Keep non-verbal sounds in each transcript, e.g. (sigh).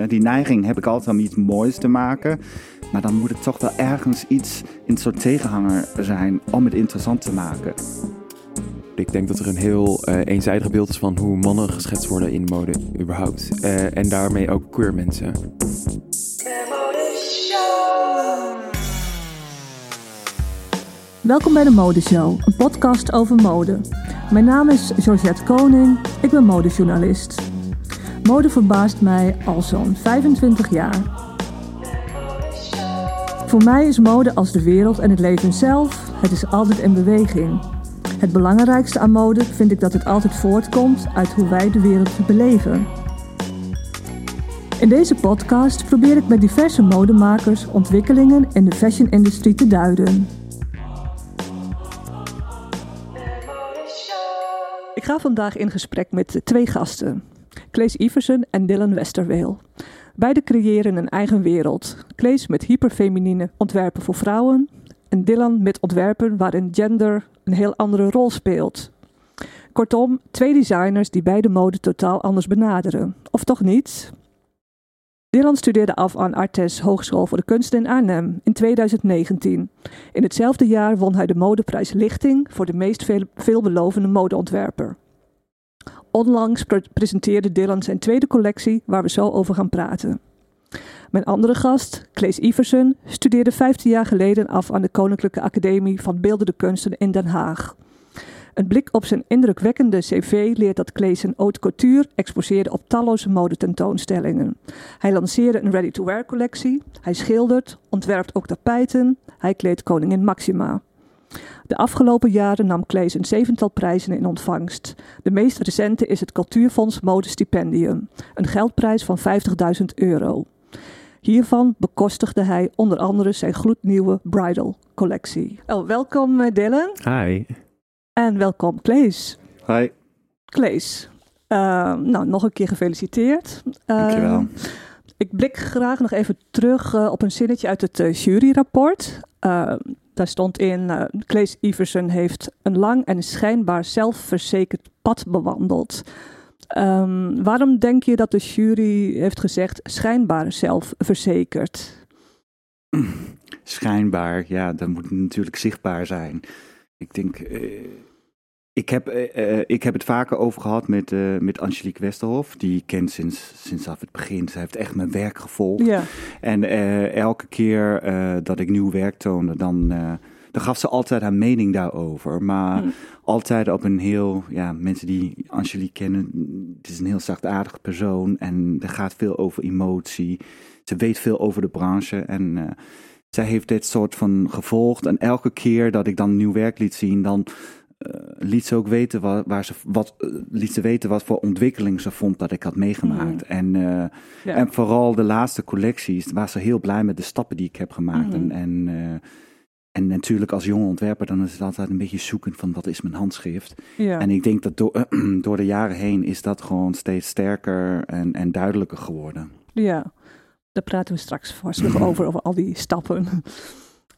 Eh, die neiging heb ik altijd om iets moois te maken. Maar dan moet het toch wel ergens iets in een soort tegenhanger zijn om het interessant te maken. Ik denk dat er een heel uh, eenzijdig beeld is van hoe mannen geschetst worden in mode überhaupt. Uh, en daarmee ook queer mensen. Welkom bij de Modeshow, een podcast over mode. Mijn naam is Georgette Koning, ik ben modejournalist. Mode verbaast mij al zo'n 25 jaar. Voor mij is mode als de wereld en het leven zelf. Het is altijd in beweging. Het belangrijkste aan mode vind ik dat het altijd voortkomt uit hoe wij de wereld beleven. In deze podcast probeer ik met diverse modemakers ontwikkelingen in de fashion-industrie te duiden. Ik ga vandaag in gesprek met twee gasten. Klees Iversen en Dylan Westerweel. Beide creëren een eigen wereld. Klees met hyperfeminine ontwerpen voor vrouwen en Dylan met ontwerpen waarin gender een heel andere rol speelt. Kortom, twee designers die beide mode totaal anders benaderen. Of toch niet? Dylan studeerde af aan Artes Hogeschool voor de Kunsten in Arnhem in 2019. In hetzelfde jaar won hij de modeprijs Lichting voor de meest veel, veelbelovende modeontwerper. Onlangs presenteerde Dylan zijn tweede collectie, waar we zo over gaan praten. Mijn andere gast, Klees Iversen, studeerde 15 jaar geleden af aan de Koninklijke Academie van Beeldende Kunsten in Den Haag. Een blik op zijn indrukwekkende cv leert dat Klees een haute couture exposeerde op talloze modetentoonstellingen. Hij lanceerde een ready-to-wear collectie, hij schildert, ontwerpt ook tapijten, hij kleedt koningin Maxima. De afgelopen jaren nam Klees een zevental prijzen in ontvangst. De meest recente is het Cultuurfonds Modestipendium, een geldprijs van 50.000 euro. Hiervan bekostigde hij onder andere zijn gloednieuwe bridal collectie. Oh, welkom eh, Dylan. Hi. En welkom Klees. Hi. Klees, uh, nou nog een keer gefeliciteerd. Uh, Dankjewel. Ik blik graag nog even terug uh, op een zinnetje uit het juryrapport. Daar stond in, uh, Klees Iversen heeft een lang en schijnbaar zelfverzekerd pad bewandeld. Um, waarom denk je dat de jury heeft gezegd schijnbaar zelfverzekerd? (clears throat) Schijnbaar, ja, dat moet natuurlijk zichtbaar zijn. Ik denk, uh, ik, heb, uh, ik heb het vaker over gehad met, uh, met Angelique Westerhof. Die kent sinds, sinds af het begin. Ze heeft echt mijn werk gevolgd. Ja. En elke keer dat ik nieuw werk toonde, dan, dan gaf ze altijd haar mening daarover. Maar mm. altijd op een heel, ja, mensen die Angelique kennen, het is een heel zachtaardig persoon. En er gaat veel over emotie. Ze weet veel over de branche. En zij heeft dit soort van gevolgd. En elke keer dat ik dan nieuw werk liet zien, dan liet ze ook weten waar, waar ze, wat, uh, liet ze weten wat voor ontwikkeling ze vond dat ik had meegemaakt. Mm. En, uh, ja. en vooral de laatste collecties was ze heel blij met de stappen die ik heb gemaakt. Mm. En, en, en natuurlijk als jonge ontwerper dan is het altijd een beetje zoeken van wat is mijn handschrift. Ja. En ik denk dat door, (clears throat) door de jaren heen is dat gewoon steeds sterker en, en duidelijker geworden. Ja, daar praten we straks vast nog (clears throat) over, over al die stappen.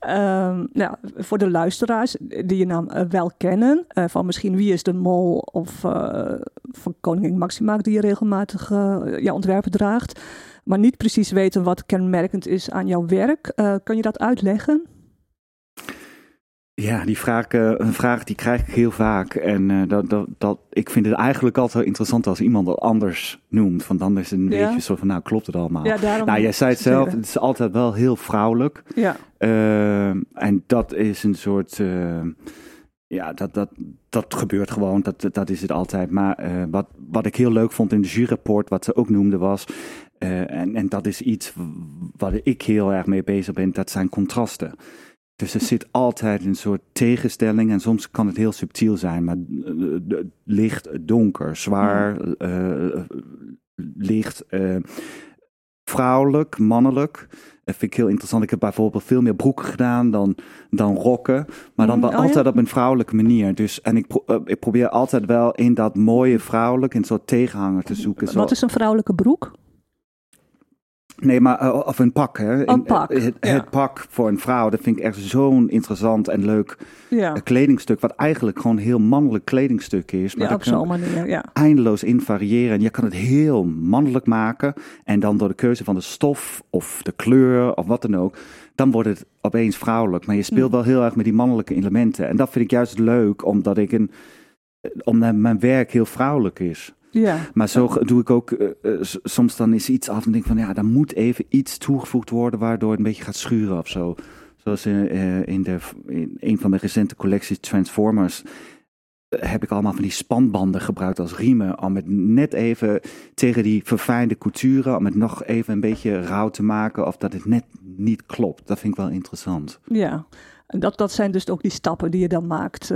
Um, nou, voor de luisteraars die je naam uh, wel kennen, uh, van misschien Wie is de Mol of uh, van Koningin Maxima, die je regelmatig jouw ontwerpen draagt, maar niet precies weten wat kenmerkend is aan jouw werk. kan je dat uitleggen? Ja, die vraag, een vraag die krijg ik heel vaak. En dat, dat, dat, ik vind het eigenlijk altijd interessant als iemand dat anders noemt. Want dan is het een ja. beetje zo van, nou klopt het allemaal. Ja, daarom nou, jij zei het zelf, het is altijd wel heel vrouwelijk. Ja. Uh, en dat is een soort. Uh, ja, dat, dat, dat gebeurt gewoon. Dat, dat is het altijd. Maar uh, wat, wat ik heel leuk vond in de juryrapport, wat ze ook noemde, was. en, en dat is iets waar ik heel erg mee bezig ben, dat zijn contrasten. Dus er zit altijd een soort tegenstelling en soms kan het heel subtiel zijn, maar licht, donker, zwaar, licht, vrouwelijk, mannelijk. Dat vind ik heel interessant. Ik heb bijvoorbeeld veel meer broeken gedaan dan, dan rokken. Maar dan wel oh, altijd ja? op een vrouwelijke manier. Dus, en ik, pro, uh, ik probeer altijd wel in dat mooie vrouwelijk een soort tegenhanger te zoeken. Wat is een vrouwelijke broek? Nee, maar uh, of een pak, hè? Een pak, In, het, ja. het pak voor een vrouw, dat vind ik echt zo'n interessant en leuk Ja, eh, kledingstuk. Wat eigenlijk gewoon een heel mannelijk kledingstuk is. Maar ja op zo'n manier, ja. eindeloos in variëren. En je kan het heel mannelijk maken. En dan door de keuze van de stof of de kleur of wat dan ook. Dan wordt het opeens vrouwelijk. Maar je speelt Hm. wel heel erg met die mannelijke elementen. En dat vind ik juist leuk, omdat ik een omdat mijn werk heel vrouwelijk is. Ja, Maar zo doe ik ook, eh, eh, soms dan is iets af en denk van ja, daar moet even iets toegevoegd worden waardoor het een beetje gaat schuren of zo. Zoals eh, eh, in, de, in een van de recente collecties Transformers heb ik allemaal van die spanbanden gebruikt als riemen om het net even tegen die verfijnde couture, om het nog even een beetje rauw te maken of dat het net niet klopt. Dat vind ik wel interessant. ja. En dat, dat zijn dus ook die stappen die je dan maakt.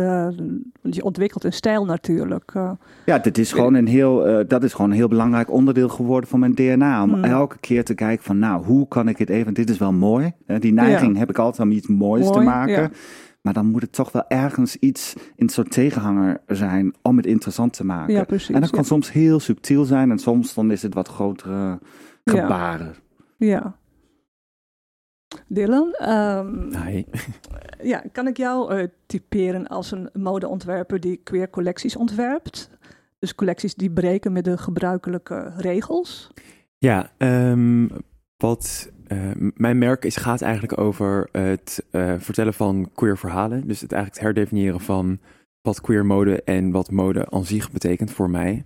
want je ontwikkelt een stijl natuurlijk. eh. Ja, dit is gewoon een heel, eh, dat is gewoon een heel belangrijk onderdeel geworden van mijn DNA. Om Hmm. elke keer te kijken van, nou, hoe kan ik het even... Dit is wel mooi. Die neiging heb ik altijd om iets moois te maken. ja. Maar dan moet het toch wel ergens iets in een soort tegenhanger zijn om het interessant te maken. ja, precies. en dat kan soms heel subtiel zijn en soms dan is het wat grotere Ja. gebaren. Ja. Dylan, ehm, Hi. (laughs) ja, kan ik jou eh, typeren als een modeontwerper die queer collecties ontwerpt? Dus collecties die breken met de gebruikelijke regels? Ja, ehm, wat eh, mijn merk is, gaat eigenlijk over het eh, vertellen van queer verhalen. Dus het eigenlijk het herdefiniëren van wat queer mode en wat mode aan zich betekent voor mij.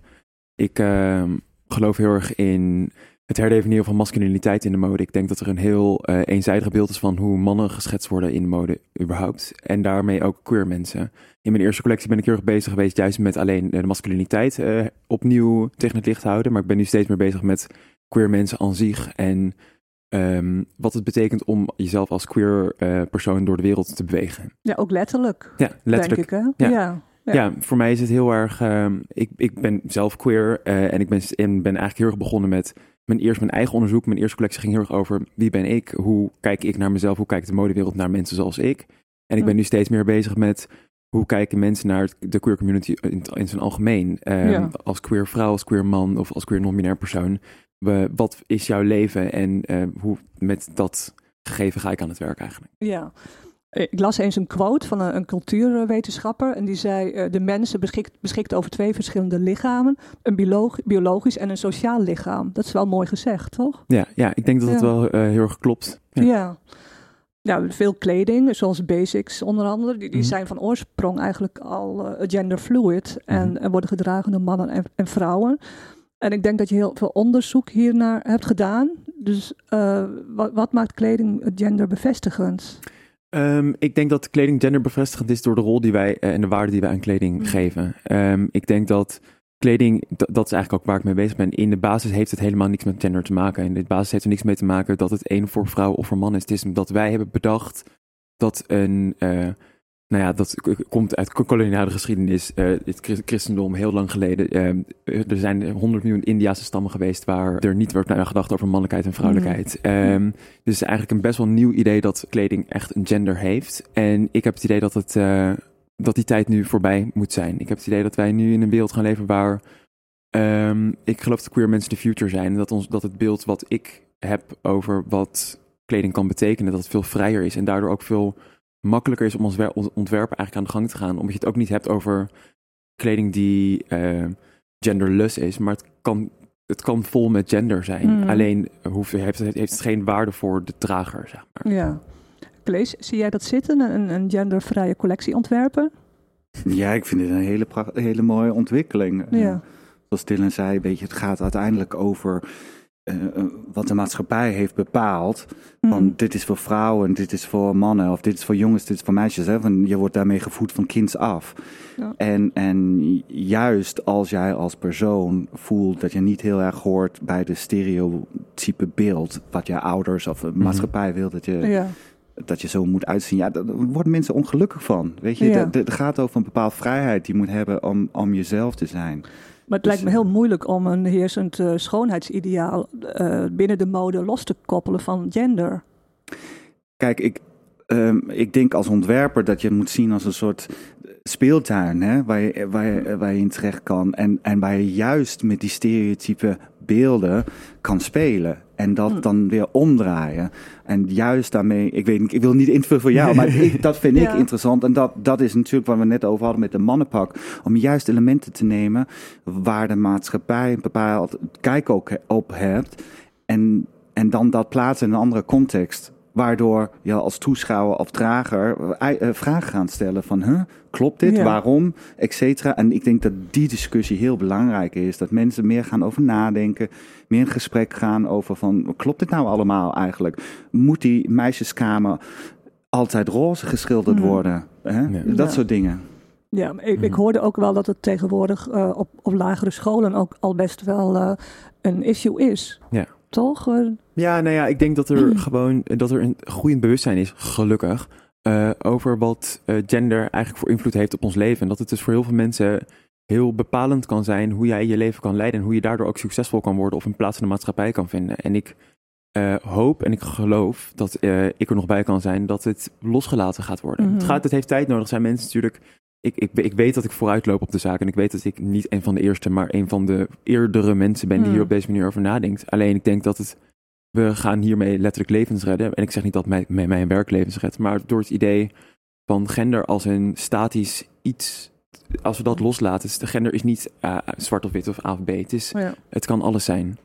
Ik ehm, geloof heel erg in het herdefiniëren van masculiniteit in de mode. Ik denk dat er een heel eh, eenzijdig beeld is van hoe mannen geschetst worden in de mode überhaupt. En daarmee ook queer mensen. In mijn eerste collectie ben ik heel erg bezig geweest juist met alleen eh, de masculiniteit eh, opnieuw tegen het licht houden. Maar ik ben nu steeds meer bezig met queer mensen aan zich en ehm, wat het betekent om jezelf als queer persoon door de wereld te bewegen. Ja, ook letterlijk, Ja, letterlijk. denk ik. Hè? Ja. ja. Ja. Ja. voor mij is het heel erg. ehm, ik, ik ben zelf queer en ik ben, en ben eigenlijk heel erg begonnen met mijn eerst mijn eigen onderzoek. Mijn eerste collectie ging heel erg over wie ben ik, hoe kijk ik naar mezelf, hoe kijkt de modewereld naar mensen zoals ik. En ik ben Hm. nu steeds meer bezig met hoe kijken mensen naar de queer community in, in zijn algemeen. Ehm, Ja. Als queer vrouw, als queer man of als queer non-binair persoon. We, wat is jouw leven en eh, hoe met dat gegeven ga ik aan het werk eigenlijk? Ja. Ik las eens een quote van een, een cultuurwetenschapper. En die zei: eh, De mensen beschikt, beschikt over twee verschillende lichamen: een biologisch en een sociaal lichaam. Dat is wel mooi gezegd, toch? Ja, ja ik denk dat Ja. wel eh, heel erg klopt. Ja. Ja. ja. veel kleding, zoals basics onder andere, die, die Mhm. zijn van oorsprong eigenlijk al eh, genderfluid en, Mhm. en worden gedragen door mannen en, en vrouwen. En ik denk dat je heel veel onderzoek hiernaar hebt gedaan. Dus wat, wat maakt kleding genderbevestigend? Ehm, ik denk dat kleding genderbevestigend is door de rol die wij eh, en de waarde die wij aan kleding Mm. geven. Ehm, ik denk dat kleding, dat is eigenlijk ook waar ik mee bezig ben. In de basis heeft het helemaal niks met gender te maken. In de basis heeft er niks mee te maken dat het één voor vrouw of voor man is. Het is dat wij hebben bedacht dat een, eh, nou ja, dat komt uit koloniale geschiedenis. eh, het chris- christendom heel lang geleden. ehm, er zijn 100 miljoen Indiase stammen geweest waar er niet werd naar gedacht over mannelijkheid en vrouwelijkheid. Ehm, dus eigenlijk een best wel nieuw idee dat kleding echt een gender heeft. En ik heb het idee dat, het, eh, dat die tijd nu voorbij moet zijn. Ik heb het idee dat wij nu in een wereld gaan leven waar ehm, ik geloof dat queer mensen de future zijn. En dat, ons, dat het beeld wat ik heb over wat kleding kan betekenen, dat het veel vrijer is. En daardoor ook veel makkelijker is om ons wer- ons ontwerpen eigenlijk aan de gang te gaan. Omdat je het ook niet hebt over kleding die eh, genderless is, maar het kan, het kan vol met gender zijn. Mhm. Alleen hoeft, heeft, het, heeft het geen waarde voor de drager, zeg maar. Ja. Klees, zie jij dat zitten, een, een gendervrije collectie ontwerpen? Ja, ik vind het een hele, pracht- hele mooie ontwikkeling. Eh, Ja. zoals Dylan zei, weet je, het gaat uiteindelijk over eh, eh, wat de maatschappij heeft bepaald. Van Mm. dit is voor vrouwen, dit is voor mannen, of dit is voor jongens, dit is voor meisjes. Hè? Van, je wordt daarmee gevoed van kinds af. Ja. En, en juist als jij als persoon voelt dat je niet heel erg hoort bij de stereotype beeld, wat je ouders of de maatschappij wil dat je, Ja. dat je zo moet uitzien, ja, daar worden mensen ongelukkig van. Weet je, het gaat over een bepaalde vrijheid die je moet hebben om, om jezelf te zijn. Maar het Dus, lijkt me heel moeilijk om een heersend eh, schoonheidsideaal eh, binnen de mode los te koppelen van gender. Kijk, ik, ehm, ik denk als ontwerper dat je het moet zien als een soort speeltuin, hè, waar, je, waar, je, waar je in terecht kan. En, en waar je juist met die stereotype beelden kan spelen. En dat Hm. dan weer omdraaien. En juist daarmee, ik weet niet, ik wil niet invullen voor jou, (laughs) maar ik, dat vind ik Ja. interessant. En dat, dat is natuurlijk wat we net over hadden met de mannenpak. Om juist elementen te nemen waar de maatschappij een bepaald kijk ook op hebt. En, en dan dat plaatsen in een andere context. Waardoor je als toeschouwer of drager eh, eh, vragen gaat stellen van... Huh, klopt dit? Ja. Waarom? Et cetera. En ik denk dat die discussie heel belangrijk is. Dat mensen meer gaan over nadenken. Meer in gesprek gaan over van... Klopt dit nou allemaal eigenlijk? Moet die meisjeskamer altijd roze geschilderd Mhm. worden? Hè? Ja. Dat Ja. soort dingen. Ja, ik, ik Mhm. hoorde ook wel dat het tegenwoordig eh, op, op lagere scholen ook al best wel eh, een issue is. Ja. Toch? Eh, Ja, nou ja, ik denk dat er gewoon dat er een groeiend bewustzijn is, gelukkig, eh, over wat eh, gender eigenlijk voor invloed heeft op ons leven. En dat het dus voor heel veel mensen heel bepalend kan zijn hoe jij je leven kan leiden en hoe je daardoor ook succesvol kan worden of een plaats in de maatschappij kan vinden. En ik eh, hoop en ik geloof dat eh, ik er nog bij kan zijn dat het losgelaten gaat worden. Mhm. Het, gaat, het heeft tijd nodig. Zijn mensen natuurlijk. Ik, ik, ik weet dat ik vooruitloop op de zaak en ik weet dat ik niet een van de eerste, maar een van de eerdere mensen ben die Mhm. hier op deze manier over nadenkt. Alleen ik denk dat het we gaan hiermee letterlijk levens redden. En ik zeg niet dat mijn, mijn, mijn werk levens redt, maar door het idee van gender als een statisch iets, als we dat loslaten, is de gender is niet eh, zwart of wit of A of B. Het, is, ja. het kan alles zijn.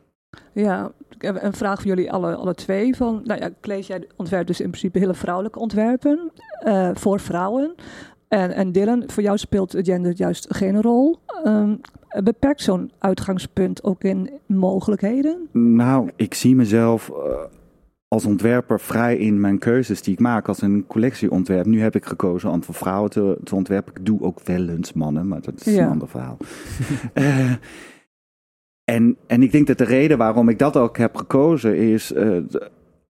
ja, ik heb een vraag voor jullie alle, alle twee. Van, nou ja, Klees, jij ontwerpt dus in principe hele vrouwelijke ontwerpen eh, voor vrouwen. En, en Dylan, voor jou speelt gender juist geen rol. Ehm, beperkt zo'n uitgangspunt ook in mogelijkheden? Nou, ik zie mezelf eh, als ontwerper vrij in mijn keuzes die ik maak als een collectieontwerp. Nu heb ik gekozen om voor vrouwen te, te ontwerpen. Ik doe ook wel eens mannen, maar dat is Ja. een ander verhaal. (laughs) Eh, en, en ik denk dat de reden waarom ik dat ook heb gekozen is eh,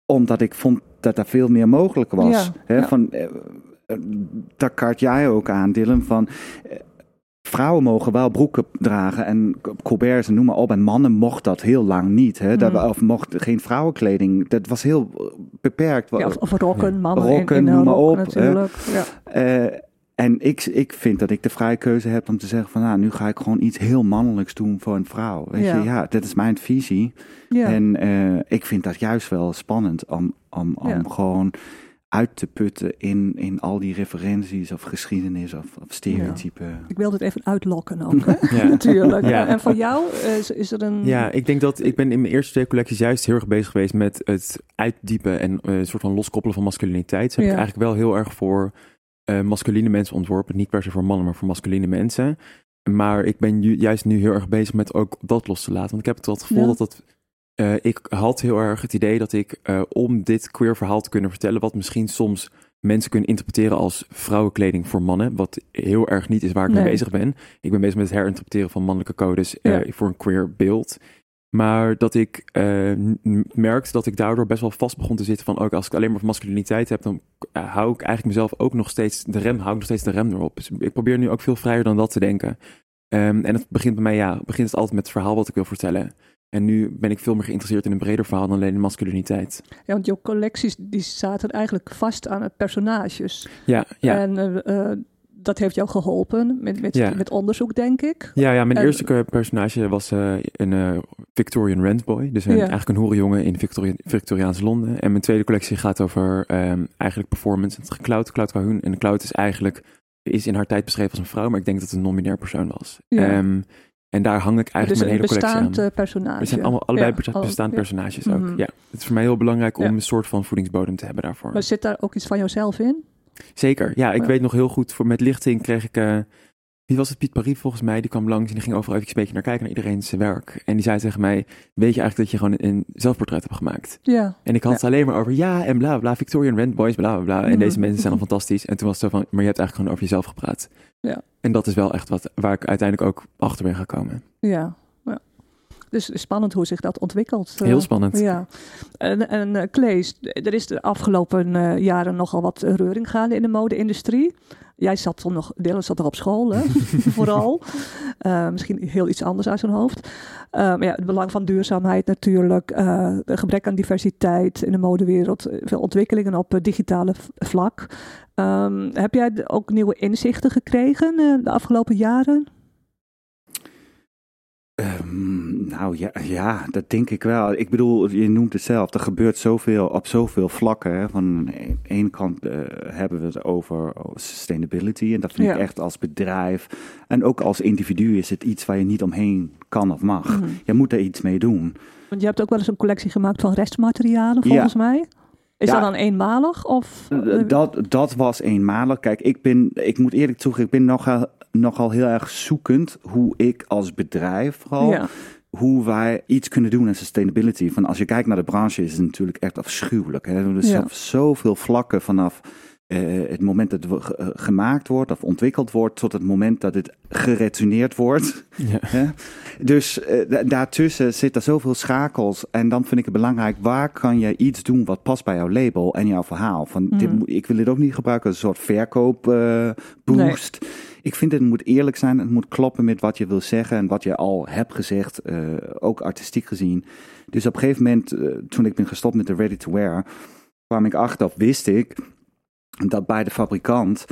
omdat ik vond dat er veel meer mogelijk was. Ja, van, eh, eh, daar kaart jij ook aan, Dylan, van... Vrouwen mogen wel broeken dragen en colberts en noem maar op. En mannen mocht dat heel lang niet. Hè? Dat, Mm. of mocht geen vrouwenkleding. Dat was heel beperkt. Ja, of, of rokken, mannen Rokken, in, in een noem maar op, natuurlijk. Ja. Eh, en ik, ik vind dat ik de vrije keuze heb om te zeggen van... Nou, nu ga ik gewoon iets heel mannelijks doen voor een vrouw. Weet Ja. je, ja, dat is mijn visie. Ja. En eh, ik vind dat juist wel spannend om, om, om Ja. gewoon uit te putten in, in al die referenties of geschiedenis of, of stereotypen. Ik wilde het even uitlokken ook, (laughs) hè? Ja. (laughs) natuurlijk. Ja. En voor jou eh, is, is er een... Ja, ik denk dat ik ben in mijn eerste twee collecties juist heel erg bezig geweest met het uitdiepen en eh, een soort van loskoppelen van masculiniteit. Dus heb Ja. ik eigenlijk wel heel erg voor eh masculine mensen ontworpen. Niet per se voor mannen, maar voor masculine mensen. Maar ik ben ju- juist nu heel erg bezig met ook dat los te laten. Want ik heb het wel het gevoel Ja. dat dat... eh, ik had heel erg het idee dat ik, eh, om dit queer verhaal te kunnen vertellen, wat misschien soms mensen kunnen interpreteren als vrouwenkleding voor mannen, wat heel erg niet is waar ik Nee. mee bezig ben. Ik ben bezig met het herinterpreteren van mannelijke codes eh, Ja. voor een queer beeld. Maar dat ik merkte dat ik daardoor best wel vast begon te zitten van ook als ik alleen maar van masculiniteit heb, dan hou ik eigenlijk mezelf ook nog steeds de rem, hou ik nog steeds de rem erop. Dus ik probeer nu ook veel vrijer dan dat te denken. Ehm, en het begint bij mij, ja, begint het altijd met het verhaal wat ik wil vertellen. En nu ben ik veel meer geïnteresseerd in een breder verhaal dan alleen in masculiniteit. Ja, want jouw collecties die zaten eigenlijk vast aan het personages. Ja, ja. En eh, eh, dat heeft jou geholpen met, met, Ja. met onderzoek, denk ik. Ja, ja mijn En- eerste personage was eh, een eh, Victorian Rentboy. Dus een, Ja. eigenlijk een hoerenjongen in Victoria, Victoriaans Londen. En mijn tweede collectie gaat over ehm, eigenlijk performance. Het Cloud, Cloud Cahoon. En Cloud is eigenlijk is in haar tijd beschreven als een vrouw, maar ik denk dat het een non-binair persoon was. Ja. Ehm, en daar hang ik Dus eigenlijk een mijn hele collectie aan. bestaand eh, personage. Zijn allemaal allebei Ja, besta- al- bestaande ja. personages ook. Mhm. Ja, het is voor mij heel belangrijk om een soort van voedingsbodem te hebben daarvoor. Maar zit daar ook iets van jouzelf in? Zeker, ja. Ik weet nog heel goed, voor, met lichting kreeg ik... eh, wie was het? Piet Paris volgens mij. Die kwam langs en die ging overal even een beetje naar kijken naar iedereen zijn werk. En die zei tegen mij, weet je eigenlijk dat je gewoon een zelfportret hebt gemaakt? Ja. En ik had Ja. het alleen maar over ja en bla bla, Victorian Rent Boys, bla bla bla. En Mhm. deze mensen zijn al fantastisch. En toen was het zo van, maar je hebt eigenlijk gewoon over jezelf gepraat. Ja. En dat is wel echt wat waar ik uiteindelijk ook achter ben gekomen. Ja. ja. Dus spannend hoe zich dat ontwikkelt. eh. Heel spannend. Ja. En, en eh, Klees, er is de afgelopen eh, jaren nogal wat reuring gaande in de mode-industrie. Jij zat toen nog, Dylan zat nog op school, hè? (laughs) vooral. Eh, misschien heel iets anders uit zijn hoofd. Eh, maar ja, het belang van duurzaamheid natuurlijk. eh, gebrek aan diversiteit in de modewereld. Veel ontwikkelingen op digitale vlak. Ehm, heb jij ook nieuwe inzichten gekregen de afgelopen jaren? Ehm, nou ja, ja, dat denk ik wel. Ik bedoel, je noemt het zelf, er gebeurt zoveel op zoveel vlakken. Hè. Van de ene kant eh, hebben we het over sustainability. En dat vind Ja. ik echt als bedrijf. En ook als individu is het iets waar je niet omheen kan of mag. Mhm. Je moet er iets mee doen. Want je hebt ook wel eens een collectie gemaakt van restmaterialen, volgens mij. Is Ja. dat dan eenmalig? Of, Eh, Dat, dat was eenmalig. Kijk, ik, ben, ik moet eerlijk toegeven, ik ben nogal, nogal heel erg zoekend hoe ik als bedrijf vooral, ja. hoe wij iets kunnen doen aan sustainability. Van als je kijkt naar de branche is het natuurlijk echt afschuwelijk. Hè? Er Ja. zijn zoveel vlakken vanaf eh, het moment dat het eh, gemaakt wordt of ontwikkeld wordt tot het moment dat het geretourneerd wordt. Ja. (laughs) Dus eh, da- daartussen zitten zoveel schakels. En dan vind ik het belangrijk, waar kan je iets doen wat past bij jouw label en jouw verhaal? Van, dit moet, ik wil dit ook niet gebruiken als een soort verkoopboost. Ik vind het moet eerlijk zijn, het moet kloppen met wat je wil zeggen en wat je al hebt gezegd, ook artistiek gezien. Dus op een gegeven moment, toen ik ben gestopt met de ready-to-wear, kwam ik achter, of wist ik, dat bij de fabrikant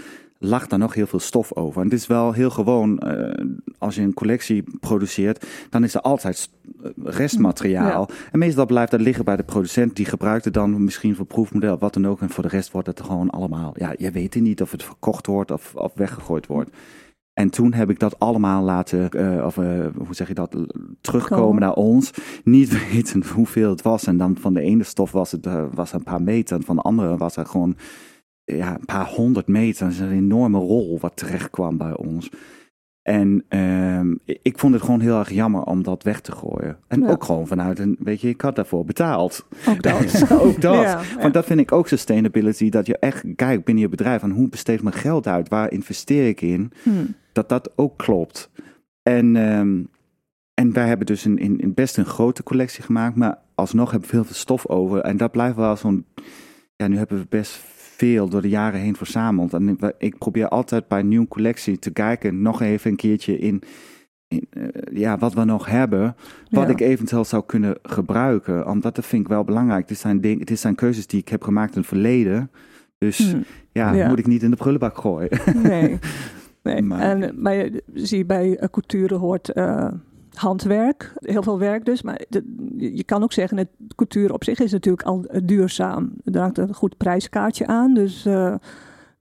lag daar nog heel veel stof over. En het is wel heel gewoon, eh, als je een collectie produceert, dan is er altijd eh, restmateriaal. En meestal blijft dat liggen bij de producent, die gebruikt het dan misschien voor proefmodel, wat dan ook. En voor de rest wordt het gewoon allemaal, ja, je weet het niet of het verkocht wordt of, of weggegooid wordt. En toen heb ik dat allemaal laten, eh, of hoe zeg je dat, terugkomen Komen. naar ons. Niet (laughs) weten hoeveel het was. En dan van de ene stof was het was een paar meter. En van de andere was er gewoon ja, een paar honderd meter. Dat is een enorme rol wat terecht kwam bij ons. En ehm, ik- vond het gewoon heel erg jammer om dat weg te gooien. En Ja. ook gewoon vanuit een, weet je, ik had daarvoor betaald. Ook dat. (laughs) ook dat. Ja, ja. Want dat vind ik ook sustainability. Dat je echt kijkt binnen je bedrijf van hoe besteed mijn geld uit? Waar investeer ik in? Hm. dat dat ook klopt. En, ehm, en wij hebben dus een, een, een best een grote collectie gemaakt, maar alsnog hebben we heel veel stof over. En dat blijft wel zo'n. Ja, nu hebben we best veel door de jaren heen verzameld. En ik probeer altijd bij een nieuwe collectie te kijken, nog even een keertje in. in, eh, ja, wat we nog hebben, wat Ja. ik eventueel zou kunnen gebruiken. Omdat dat vind ik wel belangrijk. Dit zijn, dingen, dit zijn keuzes die ik heb gemaakt in het verleden. Dus Hm. ja, Ja. moet ik niet in de prullenbak gooien. Nee. (laughs) nee. Maar- En, maar je- zie bij uh, couture hoort eh, handwerk. Heel veel werk dus. Maar de- je kan ook zeggen, het couture op zich is natuurlijk al eh, duurzaam. Er hangt een goed prijskaartje aan. Dus eh,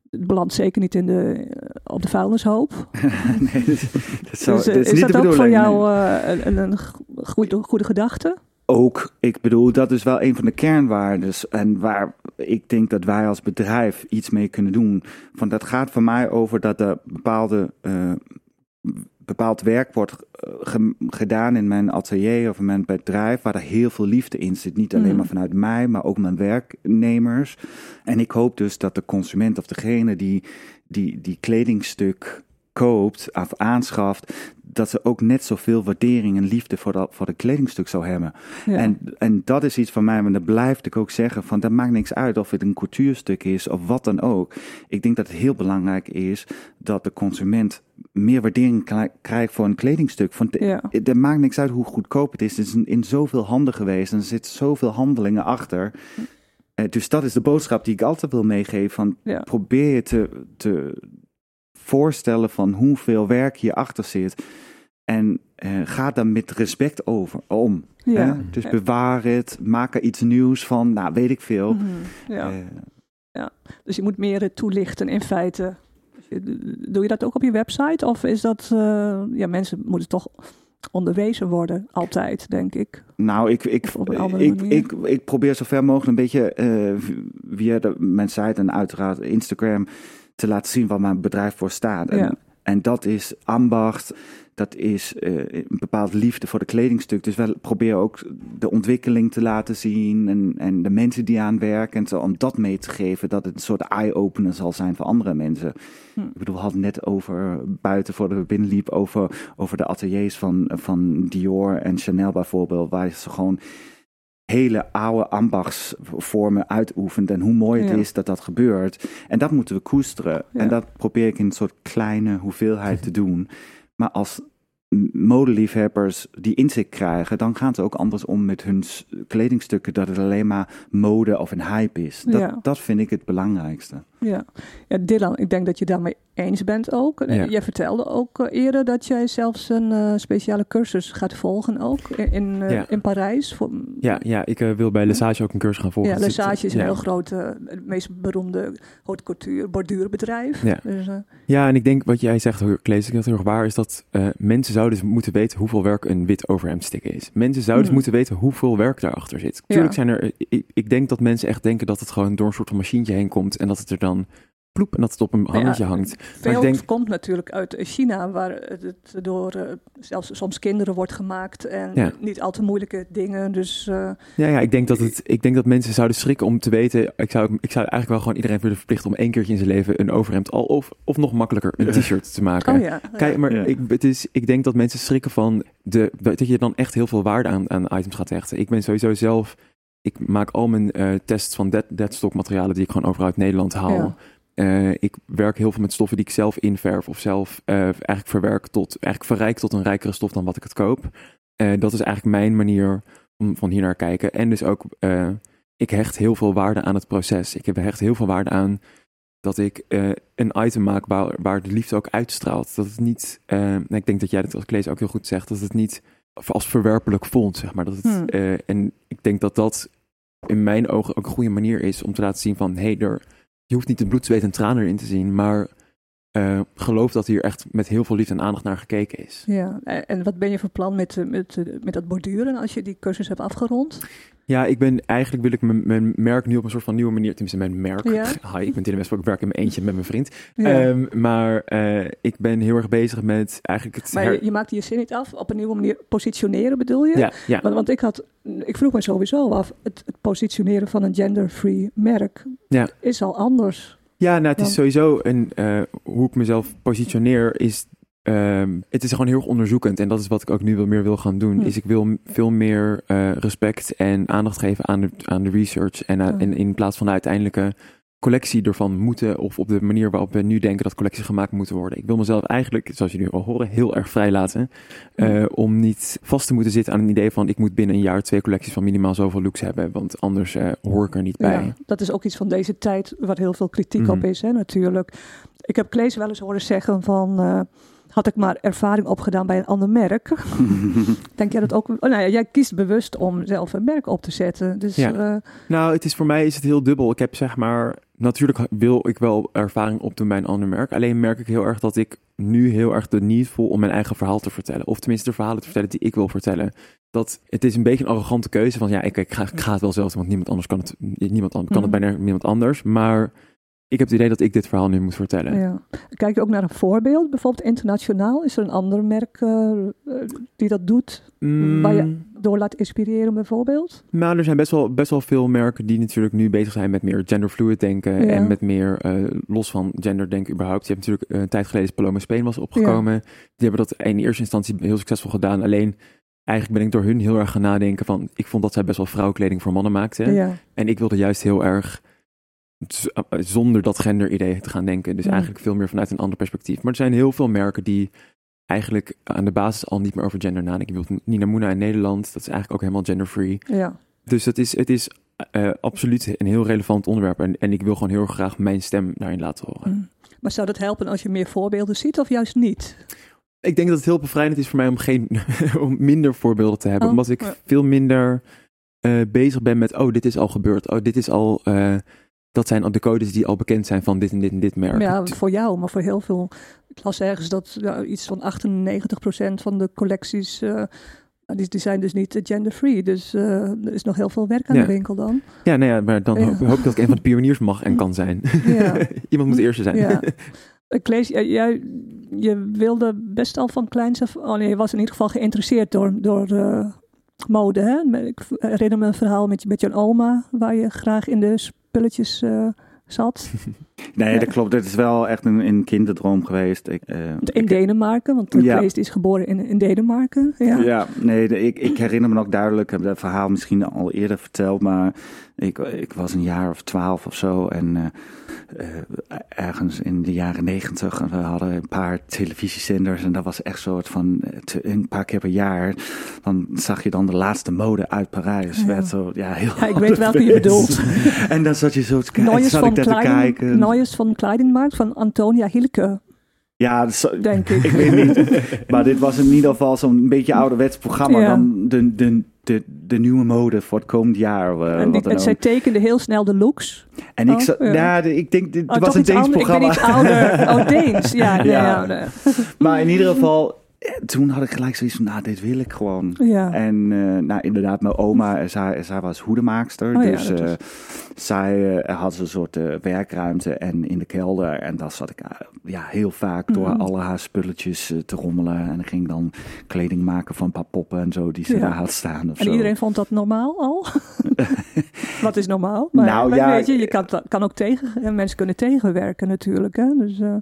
het belandt zeker niet in de, op de vuilnishoop. (laughs) nee, dat, dat zou- dus, eh, dat is, is niet dat ook voor jou een, een, goede, goede gedachte? Ook, ik bedoel, dat is wel een van de kernwaardes. En waar ik denk dat wij als bedrijf iets mee kunnen doen. Van dat gaat voor mij over dat er bepaalde, bepaald werk wordt eh, ge- gedaan in mijn atelier of in mijn bedrijf. Waar er heel veel liefde in zit. Niet alleen Mm. maar vanuit mij, maar ook mijn werknemers. En ik hoop dus dat de consument of degene die die, die kledingstuk koopt of aanschaft, dat ze ook net zoveel waardering en liefde voor dat, voor het kledingstuk zou hebben. Ja. En, en dat is iets van mij, maar dat blijf ik ook zeggen, van dat maakt niks uit of het een couturestuk is of wat dan ook. Ik denk dat het heel belangrijk is dat de consument meer waardering kri- krijgt voor een kledingstuk. Van Ja. het, maakt niks uit hoe goedkoop het is. Het is in, zoveel handen geweest en er zitten zoveel handelingen achter. Eh, dus dat is de boodschap die ik altijd wil meegeven. Van Ja. probeer je te, te voorstellen van hoeveel werk hierachter zit. En eh, ga daar met respect over om. Ja. Hè? Dus bewaar het, maak er iets nieuws van, nou weet ik veel. Mhm. ja. Eh, Dus je moet meer toelichten in feite. Doe je dat ook op je website? Of is dat, eh, ja, mensen moeten toch onderwezen worden, altijd, denk ik. nou, ik, ik, ik, ik, ik probeer zo ver mogelijk een beetje eh, via de, mijn site en uiteraard Instagram te laten zien wat mijn bedrijf voor staat. En, Ja. en dat is ambacht, dat is eh, een bepaalde liefde voor de kledingstuk. Dus we proberen ook de ontwikkeling te laten zien en, en de mensen die aan werken. En zo, om dat mee te geven, dat het een soort eye-opener zal zijn voor andere mensen. Hm. Ik bedoel, we hadden net over, buiten voordat we binnenliep, over, over de ateliers van, van Dior en Chanel bijvoorbeeld. Waar ze gewoon hele oude ambachtsvormen uitoefent. En hoe mooi het Ja. is dat dat gebeurt. En dat moeten we koesteren. Ja. En dat probeer ik in een soort kleine hoeveelheid te doen. Maar als modeliefhebbers die inzicht krijgen, dan gaan ze ook anders om met hun kledingstukken, dat het alleen maar mode of een hype is. Dat, Ja. dat vind ik het belangrijkste. Ja. ja, Dylan, ik denk dat je daarmee eens bent ook. Ja. Jij vertelde ook eh, eerder dat jij zelfs een eh, speciale cursus gaat volgen ook in, in, eh, Ja. in Parijs. Voor, Ja, ja ik eh, wil bij Lesage ook een cursus gaan volgen. ja, zit- Lesage is een ja. heel groot, eh, het meest beroemde haute couture borduurbedrijf. Ja. Dus, eh, Ja, en ik denk wat jij zegt, hoor, Klees, ik dat heel erg waar is dat eh, mensen zouden dus moeten weten hoeveel werk een wit overhemd stikken is. Mensen zouden dus Hmm. moeten weten hoeveel werk daarachter zit. Tuurlijk zijn er, ik, ik denk dat mensen echt denken dat het gewoon door een soort van machientje heen komt en dat het er dan ploep en dat het op een ja, hangetje hangt. Veel denk- komt natuurlijk uit China, waar het door eh, zelfs soms kinderen wordt gemaakt en Ja. niet al te moeilijke dingen. Dus eh, Ja, ja, ik denk dat het, ik denk dat mensen zouden schrikken om te weten. Ik zou, ik zou eigenlijk wel gewoon iedereen willen verplichten om één keertje in zijn leven een overhemd al of, of nog makkelijker een t-shirt te maken. oh ja, Kijk, maar Ja. ik, het is, ik denk dat mensen schrikken van de, dat je dan echt heel veel waarde aan, aan items gaat hechten. Ik ben sowieso zelf, ik maak al mijn eh, tests van dead, deadstock materialen die ik gewoon overal uit Nederland haal. Ja. Eh, ik werk heel veel met stoffen die ik zelf inverf of zelf eh, eigenlijk verwerk tot, eigenlijk verrijk tot een rijkere stof dan wat ik het koop. Dat is eigenlijk mijn manier om van hier naar kijken. En dus ook, ik hecht heel veel waarde aan het proces. Ik heb hecht heel veel waarde aan dat ik een item maak waar, waar de liefde ook uitstraalt. Dat het niet, nou, ik denk dat jij dat als Klees ook heel goed zegt, dat het niet als verwerpelijk voelt, zeg maar. Dat het, Hmm. en ik denk dat dat in mijn ogen ook een goede manier is om te laten zien van, hé, hey, er, je hoeft niet de bloed, zweet en tranen erin te zien, maar eh, geloof dat hier echt met heel veel liefde en aandacht naar gekeken is. Ja, en wat ben je van plan met, eh, met, eh, met dat borduren als je die cursus hebt afgerond? Ja, ik ben eigenlijk wil ik mijn, mijn merk nu op een soort van nieuwe manier, tenminste mijn merk. Ja. (laughs) Hi, ik ben Dylan Westbroek, ik werk in mijn eentje met mijn vriend. Ja. Ehm, maar ik ben heel erg bezig met eigenlijk het... maar her- je, je maakte je zin niet af, op een nieuwe manier positioneren bedoel je? ja, ja. Want, want ik, had, ik vroeg me sowieso af, het, het positioneren van een gender-free merk Ja. is al anders. Ja, nou, het is sowieso een, eh, hoe ik mezelf positioneer is. ehm, het is gewoon heel erg onderzoekend en dat is wat ik ook nu wel meer wil gaan doen. Hm. Is ik wil veel meer eh, respect en aandacht geven aan de, aan de research en, Hm. en in plaats van de uiteindelijke collectie ervan moeten of op de manier waarop we nu denken dat collecties gemaakt moeten worden. Ik wil mezelf eigenlijk, zoals jullie al horen, heel erg vrij laten eh, om niet vast te moeten zitten aan een idee van ik moet binnen een jaar twee collecties van minimaal zoveel looks hebben, want anders eh, hoor ik er niet bij. Ja, dat is ook iets van deze tijd waar heel veel kritiek Mhm. op is, hè, natuurlijk. Ik heb Klees wel eens horen zeggen van... eh, had ik maar ervaring opgedaan bij een ander merk. (laughs) Denk jij dat ook? Oh, nou ja, jij kiest bewust om zelf een merk op te zetten. Dus Ja. Nou, het is voor mij is het heel dubbel. Ik heb zeg maar, natuurlijk wil ik wel ervaring opdoen bij een ander merk. Alleen merk ik heel erg dat ik nu heel erg de need voel om mijn eigen verhaal te vertellen. Of tenminste de verhalen te vertellen die ik wil vertellen. Dat het is een beetje een arrogante keuze van ja, ik, ik, ga, ik ga het wel zelf doen, want niemand anders kan het. Niemand an- kan het Mhm. bijna niemand anders. Maar ik heb het idee dat ik dit verhaal nu moet vertellen. ja. Kijk je ook naar een voorbeeld? Bijvoorbeeld internationaal? Is er een ander merk eh, eh, die dat doet? Mm, Waar je- Door laat inspireren bijvoorbeeld? Maar er zijn best wel, best wel veel merken die natuurlijk nu bezig zijn met meer genderfluid denken. Ja. En met meer eh, los van gender denken überhaupt. Je hebt natuurlijk eh, een tijd geleden Paloma Spain was opgekomen. Die hebben dat in eerste instantie heel succesvol gedaan. Alleen eigenlijk ben ik door hun heel erg gaan nadenken van... Ik vond dat zij best wel vrouwenkleding voor mannen maakten. Ja. En ik wilde juist heel erg eh, zonder dat genderidee te gaan denken. Dus eigenlijk veel meer vanuit een ander perspectief. Maar er zijn heel veel merken die eigenlijk aan de basis al niet meer over gender nadenken. Bijvoorbeeld Nina Moona in Nederland, dat is eigenlijk ook helemaal genderfree. ja. Dus het is, het is eh, absoluut een heel relevant onderwerp. En, en ik wil gewoon heel graag mijn stem daarin laten horen. Mm. Maar zou dat helpen als je meer voorbeelden ziet of juist niet? Ik denk dat het heel bevrijdend is voor mij om, geen, (laughs) om minder voorbeelden te hebben. Oh, omdat ik ja. veel minder eh, bezig ben met, oh, dit is al gebeurd. Oh, dit is al, eh, dat zijn al de codes die al bekend zijn van dit en dit en dit merk. Ja, voor jou, maar voor heel veel. Ik las ergens dat ja, iets van 98% van de collecties. eh, die, die zijn dus niet genderfree. Dus eh, er is nog heel veel werk aan Ja. de winkel dan. Ja, nou ja, maar dan Ja. hoop, hoop ik dat ik een van de pioniers mag en kan zijn. Ja. (laughs) Iemand moet de eerste zijn. Ja. (laughs) Ik lees, jij, je wilde best al van kleins af. Oh nee, je was in ieder geval geïnteresseerd door, door eh, mode. Hè? Ik herinner me een verhaal met, je- met je oma, waar je graag in de spulletjes eh, zat. (laughs) Nee, dat klopt. Dat is wel echt een, een kinderdroom geweest. Ik, eh, In Denemarken, want Ja. Is geboren in, in Denemarken. Ja. Ja, nee, de- ik, ik herinner me nog duidelijk, ik heb dat verhaal misschien al eerder verteld, maar ik, ik was een jaar of twaalf of zo en eh, eh, ergens in de jaren negentig, en we hadden een paar televisiezenders en dat was echt soort van, te- een paar keer per jaar, dan zag je dan de laatste mode uit Parijs. Ja. Werd zo, ja, heel Ja, ik (laughs) weet welke je bedoelt. en dan zat je zo te kijken, zat van ik daar te kijken. Van kledingmarkt van Antonia Hilke, Ja, denk ik. (laughs) ik weet niet. maar dit was in ieder geval zo'n beetje ouderwets programma Ja. dan de, de, de, de nieuwe mode voor het komend jaar. eh, en, die, zij tekende heel snel de looks. En ik, Oh, ja. ik denk, dit Oh, was een Deens programma. Ik ben iets ouder. Oh, Deens. Ja, (laughs) Ja. Maar in ieder geval, toen had ik gelijk zoiets van, nou, dit wil ik gewoon. Ja. En eh, nou, inderdaad, mijn oma, eh, zij, zij was hoedemaakster. Oh dus eh, zij eh, had een soort eh, werkruimte en in de kelder. En daar zat ik eh, ja, heel vaak door Mhm. alle haar spulletjes eh, te rommelen. En ging dan kleding maken van een paar poppen en zo die ze Ja. daar had staan. Of En zo. iedereen vond dat normaal al? (laughs) Wat is normaal? Maar, Nou, maar ja, weet je, je kan, kan ook tegen, en mensen kunnen tegenwerken natuurlijk. Hè? Dus, eh,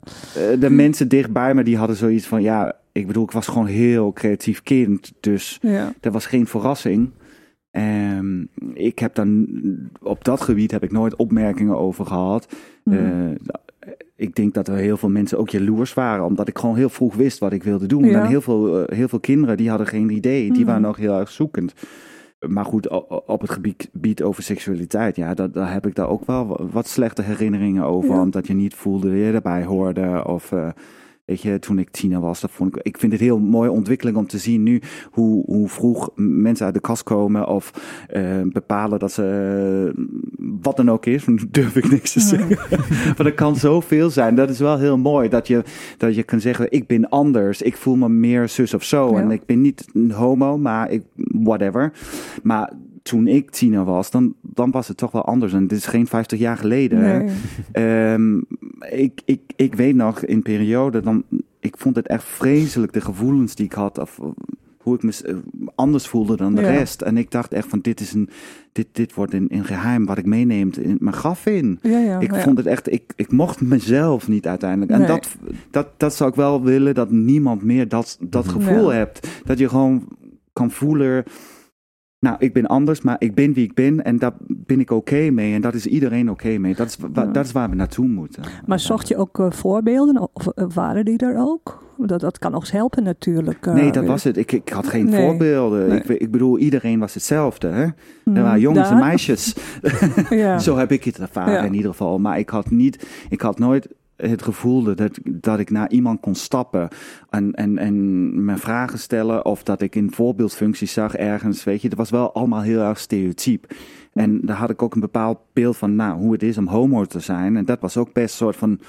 Eh, de mensen dichtbij me, die hadden zoiets van, ja, ik bedoel, ik was gewoon heel creatief kind. Dus ja. dat was geen verrassing. Ehm, ik heb dan, op dat gebied heb ik nooit opmerkingen over gehad. Eh, ik denk dat er heel veel mensen ook jaloers waren, omdat ik gewoon heel vroeg wist wat ik wilde doen. Ja. En heel veel, eh, heel veel kinderen die hadden geen idee, die Mhm. waren nog heel erg zoekend. Maar goed, op het gebied, gebied over seksualiteit, ja, dat, daar heb ik daar ook wel wa- wat slechte herinneringen over. Ja. Omdat je niet voelde dat je erbij hoorde. Of eh, weet je, toen ik tiener was, dat vond ik. Ik vind het heel mooie ontwikkeling om te zien nu hoe, hoe vroeg mensen uit de kast komen. Of eh, bepalen dat ze eh, wat dan ook is. (laughs) Durf ik niks te zeggen. (laughs) maar er kan zoveel zijn. Dat is wel heel mooi. Dat je, dat je kan zeggen, ik ben anders. Ik voel me meer zus of zo. Ja. En ik ben niet een homo, maar ik, whatever. Maar toen ik tiener was, dan, dan was het toch wel anders. En dit is geen 50 jaar geleden. Nee. Ehm, ik, ik, ik weet nog in periode, dan, ik vond het echt vreselijk, de gevoelens die ik had. Of eh, hoe ik me eh, anders voelde dan de Ja. rest. En ik dacht echt van, dit, is een, dit, dit wordt een, een geheim wat ik meeneem in mijn graf in. Ja, ja, Ik vond het echt, ik, ik mocht mezelf niet uiteindelijk. En Nee. dat, dat, dat zou ik wel willen, dat niemand meer dat, dat gevoel Ja. hebt. Dat je gewoon kan voelen, nou, ik ben anders, maar ik ben wie ik ben. En daar ben ik oké mee. En dat is iedereen oké mee. Dat is, wa- dat is waar we naartoe moeten. Maar zocht je ook eh, voorbeelden? Of eh, waren die er ook? Dat, dat kan eens helpen natuurlijk. eh, Nee, dat was het. Ik, ik had geen Nee. voorbeelden. Nee. Ik, ik bedoel, iedereen was hetzelfde. Hè? Mhm. Er waren jongens en meisjes. (laughs) Ja. (laughs) Zo heb ik het ervaren Ja. in ieder geval. Maar ik had, niet, ik had nooit het gevoel dat, dat ik naar iemand kon stappen en, en, en mijn vragen stellen. Of dat ik een voorbeeldfunctie zag ergens. Weet je, het was wel allemaal heel erg stereotyp. En daar had ik ook een bepaald beeld van nou, hoe het is om homo te zijn. En dat was ook best soort van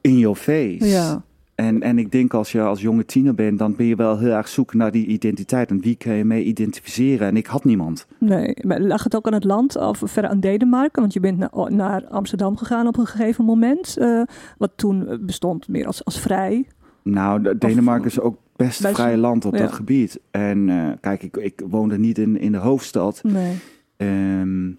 in your face. Ja. En, en ik denk als je als jonge tiener bent, dan ben je wel heel erg zoeken naar die identiteit. En wie kan je mee identificeren? En ik had niemand. Nee, maar lag het ook aan het land of verder aan Denemarken? Want je bent na- naar Amsterdam gegaan op een gegeven moment. eh, wat toen bestond meer als, als vrij. Nou, de- Denemarken is ook best Best- vrij land op ja. dat gebied. En eh, kijk, ik, ik woonde niet in, in de hoofdstad. Nee. Ehm,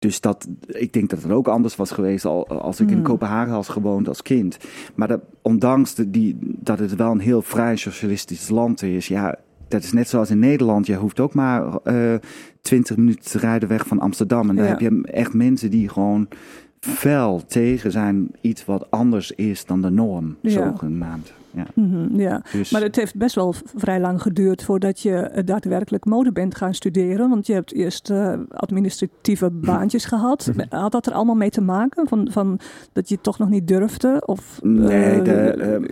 dus dat, ik denk dat het ook anders was geweest al, als ik in Hmm. Kopenhagen had gewoond als kind. Maar dat, ondanks de, die, dat het wel een heel vrij socialistisch land is, ja, dat is net zoals in Nederland. Je hoeft ook maar eh 20 minuten te rijden weg van Amsterdam. En Ja. heb je echt mensen die gewoon fel tegen zijn iets wat anders is dan de norm, Ja. zogenaamd. Ja. Mhm, ja. Dus, Maar het heeft best wel vrij lang geduurd voordat je eh, daadwerkelijk mode bent gaan studeren. Want je hebt eerst eh, administratieve (clears throat) baantjes gehad. Had dat er allemaal mee te maken? Van, van dat je toch nog niet durfde? Of, Nee, eh, de, ehm,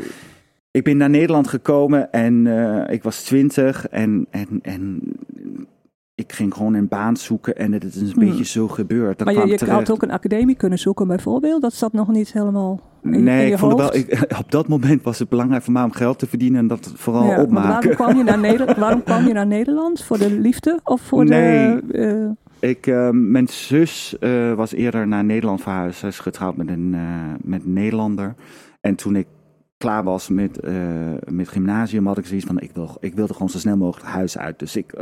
ik ben naar Nederland gekomen en ik was twintig en, en, en ik ging gewoon een baan zoeken en het is een Hmm. beetje zo gebeurd. Dan maar je, kwam je had ook een academie kunnen zoeken bijvoorbeeld. Dat zat nog niet helemaal in, in Nee, je ik vond het wel, ik, (laughs) op dat moment was het belangrijk voor mij om geld te verdienen en dat vooral Ja, opmaken. waarom kwam, je naar (laughs) Nederland, waarom kwam je naar Nederland? Voor de liefde? Of voor Nee. de... eh, Ik, eh, mijn zus eh, was eerder naar Nederland verhuisd. Zij is getrouwd met een, eh, met een Nederlander. En toen ik klaar was met, eh met gymnasium, had ik zoiets van: ik, wil, ik wilde gewoon zo snel mogelijk huis uit. Dus ik,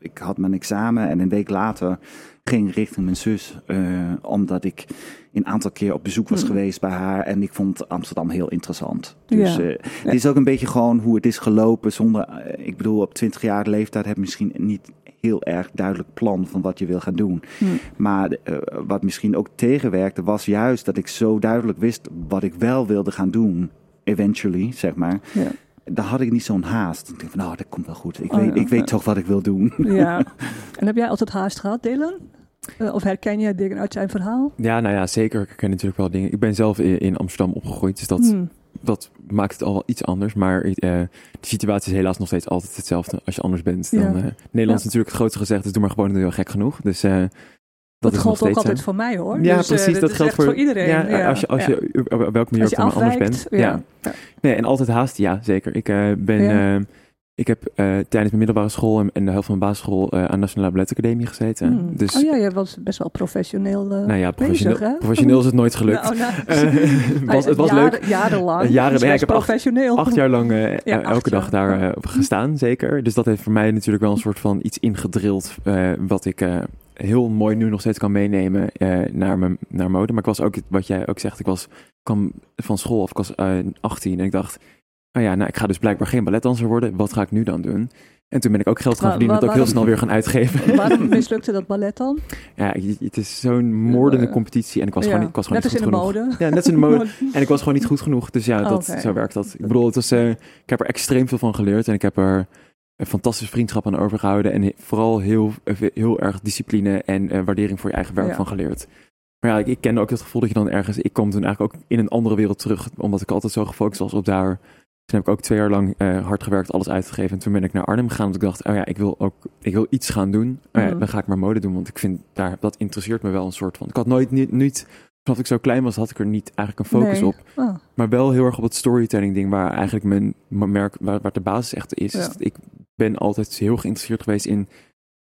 ik had mijn examen en een week later ging richting mijn zus. eh, omdat ik een aantal keer op bezoek was Hmm. geweest bij haar. En ik vond Amsterdam heel interessant. Dus Ja. eh, het is ook een beetje gewoon hoe het is gelopen. Zonder, eh, ik bedoel, op 20 jaar leeftijd heb je misschien niet heel erg duidelijk plan van wat je wil gaan doen. hm. Maar wat misschien ook tegenwerkte, was juist dat ik zo duidelijk wist wat ik wel wilde gaan doen. Eventually, zeg maar. Ja. Dan had ik niet zo'n haast. Ik denk van, nou, dat komt wel goed. Ik Oh, weet, ja. ik weet toch wat ik wil doen. (laughs) ja. (laughs) En heb jij altijd haast gehad, Dylan? Eh, of herken je dingen uit zijn verhaal? Ja, nou ja, zeker. Ik ken natuurlijk wel dingen. Ik ben zelf in, in Amsterdam opgegroeid, dus dat, Hmm. dat maakt het al wel iets anders. Maar eh, de situatie is helaas nog steeds altijd hetzelfde als je anders bent. Dan, Ja. eh, Nederland Ja. is natuurlijk het grootste gezegd, dus doe maar gewoon heel gek genoeg. Dus eh, dat, geldt ook altijd voor mij hoor. Ja, Dus, eh, precies. dat geldt voor, iedereen. Ja, Ja, als je, als ja. je op op welke manier ook dan anders bent. ja. Ja. Nee, en altijd haast, ja, zeker. Ik eh, ben. Ja. eh, ik heb eh, tijdens mijn middelbare school en, en de helft van mijn basisschool eh, aan de Nationale Balletacademie gezeten. Hmm. Dus, oh ja, je was best wel professioneel eh, nou ja, professioneel, bezig, hè? professioneel is het nooit gelukt. Nou, nou, (laughs) Eh, was, het was jaren, leuk. Jarenlang. Eh, jaren- Dus ik heb professioneel. Acht jaar lang eh, Ja, elke acht dag daar eh, gestaan, zeker. Dus dat heeft voor mij natuurlijk wel een soort van iets ingedrild. eh, wat ik eh, heel mooi nu nog steeds kan meenemen eh, naar, mijn, naar mode. Maar ik was ook, wat jij ook zegt, ik was, kwam van school of ik was eh, 18 en ik dacht, oh ja, nou ik ga dus blijkbaar geen balletdanser worden. Wat ga ik nu dan doen? En toen ben ik ook geld gaan verdienen, dat ik heel snel weer gaan uitgeven. (laughs) Waarom (laughs) mislukte dat ballet dan? ja, het is zo'n moordende Eh, competitie en ik was Ja, gewoon, niet- ik was gewoon Net als niet in goed de genoeg. mode. Ja, net als in de mode. (laughs) En ik was gewoon niet goed genoeg. Dus ja, dat, Oké. zo werkt dat. Ik bedoel, het was, eh, ik heb er extreem veel van geleerd. En ik heb er een fantastische vriendschap aan overgehouden. En vooral heel, heel erg discipline en eh, waardering voor je eigen werk Ja. van geleerd. Maar ja, ik, ik kende ook het gevoel dat je dan ergens... Ik kwam toen eigenlijk ook in een andere wereld terug. Omdat ik altijd zo gefocust was op daar. Toen heb ik ook twee jaar lang eh, hard gewerkt, alles uitgegeven. En toen ben ik naar Arnhem gegaan. Want ik dacht, oh ja, ik wil ook ik wil iets gaan doen. Oh ja, Mhm. dan ga ik maar mode doen. Want ik vind daar, dat interesseert me wel een soort van. Ik had nooit, niet, niet vanaf ik zo klein was, had ik er niet eigenlijk een focus Nee. op. Ah, Maar wel heel erg op het storytelling ding, waar eigenlijk mijn merk, waar, waar de basis echt is. Ja. Ik ben altijd heel geïnteresseerd geweest in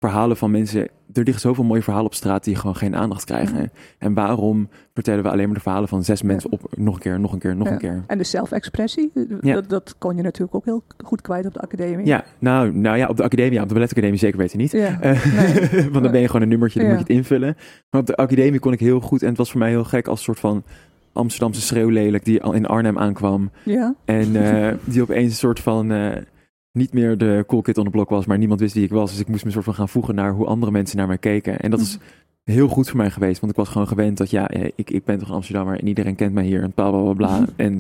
verhalen van mensen. Er liggen zoveel mooie verhalen op straat die gewoon geen aandacht krijgen. Ja. En waarom vertellen we alleen maar de verhalen van zes mensen op nog een keer, nog een keer, nog Ja. een keer? En de zelfexpressie, Ja. dat, dat kon je natuurlijk ook heel goed kwijt op de academie. Ja, nou, nou ja, op de academie, op de balletacademie zeker weten niet. Eh, (laughs) Nee. want dan ben je gewoon een nummertje, dan moet je het invullen. Maar op de academie kon ik heel goed, en het was voor mij heel gek als soort van Amsterdamse schreeuwlelijk die al in Arnhem aankwam. ja. En eh, (laughs) die opeens een soort van eh, niet meer de cool kid on the block was, maar niemand wist wie ik was. Dus ik moest me soort van gaan voegen naar hoe andere mensen naar mij keken. En dat is heel goed voor mij geweest, want ik was gewoon gewend dat ja, eh, ik, ik ben toch een Amsterdammer en iedereen kent mij hier en bla bla bla bla. En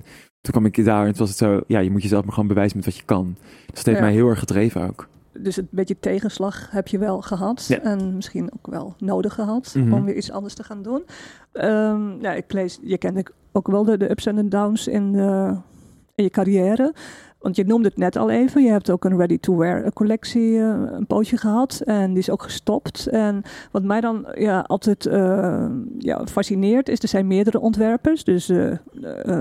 toen kwam ik daar en toen was het zo, ja, je moet jezelf maar gewoon bewijzen met wat je kan. Dus dat heeft Ja. mij heel erg gedreven ook. Dus een beetje tegenslag heb je wel gehad. Ja. En misschien ook wel nodig gehad Mhm. om weer iets anders te gaan doen. Ehm, ja, ik lees, je kent ook wel de, de ups en downs in, in je carrière. Want je noemde het net al even. Je hebt ook een ready-to-wear collectie eh, een pootje gehad. En die is ook gestopt. En wat mij dan ja, altijd eh, ja, fascineert is, er zijn meerdere ontwerpers. Dus eh, eh,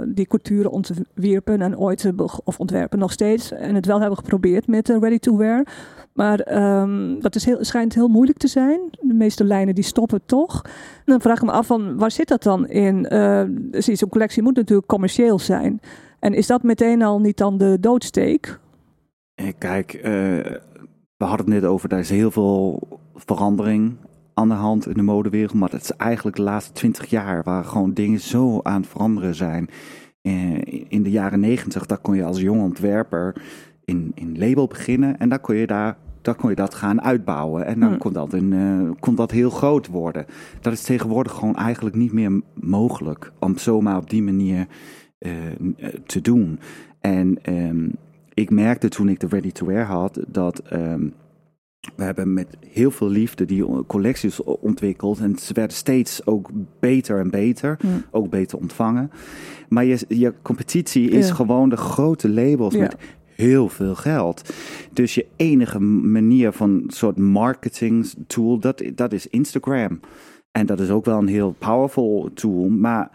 die couture ontwierpen en ooit, eh, of ontwerpen nog steeds. En het wel hebben geprobeerd met eh, ready-to-wear. Maar ehm, dat is heel, schijnt heel moeilijk te zijn. De meeste lijnen die stoppen toch. En dan vraag ik me af van waar zit dat dan in? Eh, zie, Zo'n collectie moet natuurlijk commercieel zijn. En is dat meteen al niet dan de doodsteek? Eh, Kijk, eh, we hadden het net over, daar is heel veel verandering aan de hand in de modewereld. Maar het is eigenlijk de laatste twintig jaar waar gewoon dingen zo aan het veranderen zijn. Eh, in de jaren negentig, daar kon je als jong ontwerper in, in label beginnen. En dan kon je daar dan kon je dat gaan uitbouwen. En dan Hmm. kon, dat een, kon dat heel groot worden. Dat is tegenwoordig gewoon eigenlijk niet meer mogelijk. Om zomaar op die manier te doen. En ehm, ik merkte toen ik de Ready to Wear had, dat ehm, we hebben met heel veel liefde die collecties ontwikkeld. En ze werden steeds ook beter en beter. Ook beter ontvangen. Maar je, je competitie is Ja. gewoon de grote labels Ja. met heel veel geld. Dus je enige manier van soort marketing tool, dat, dat is Instagram. En dat is ook wel een heel powerful tool. Maar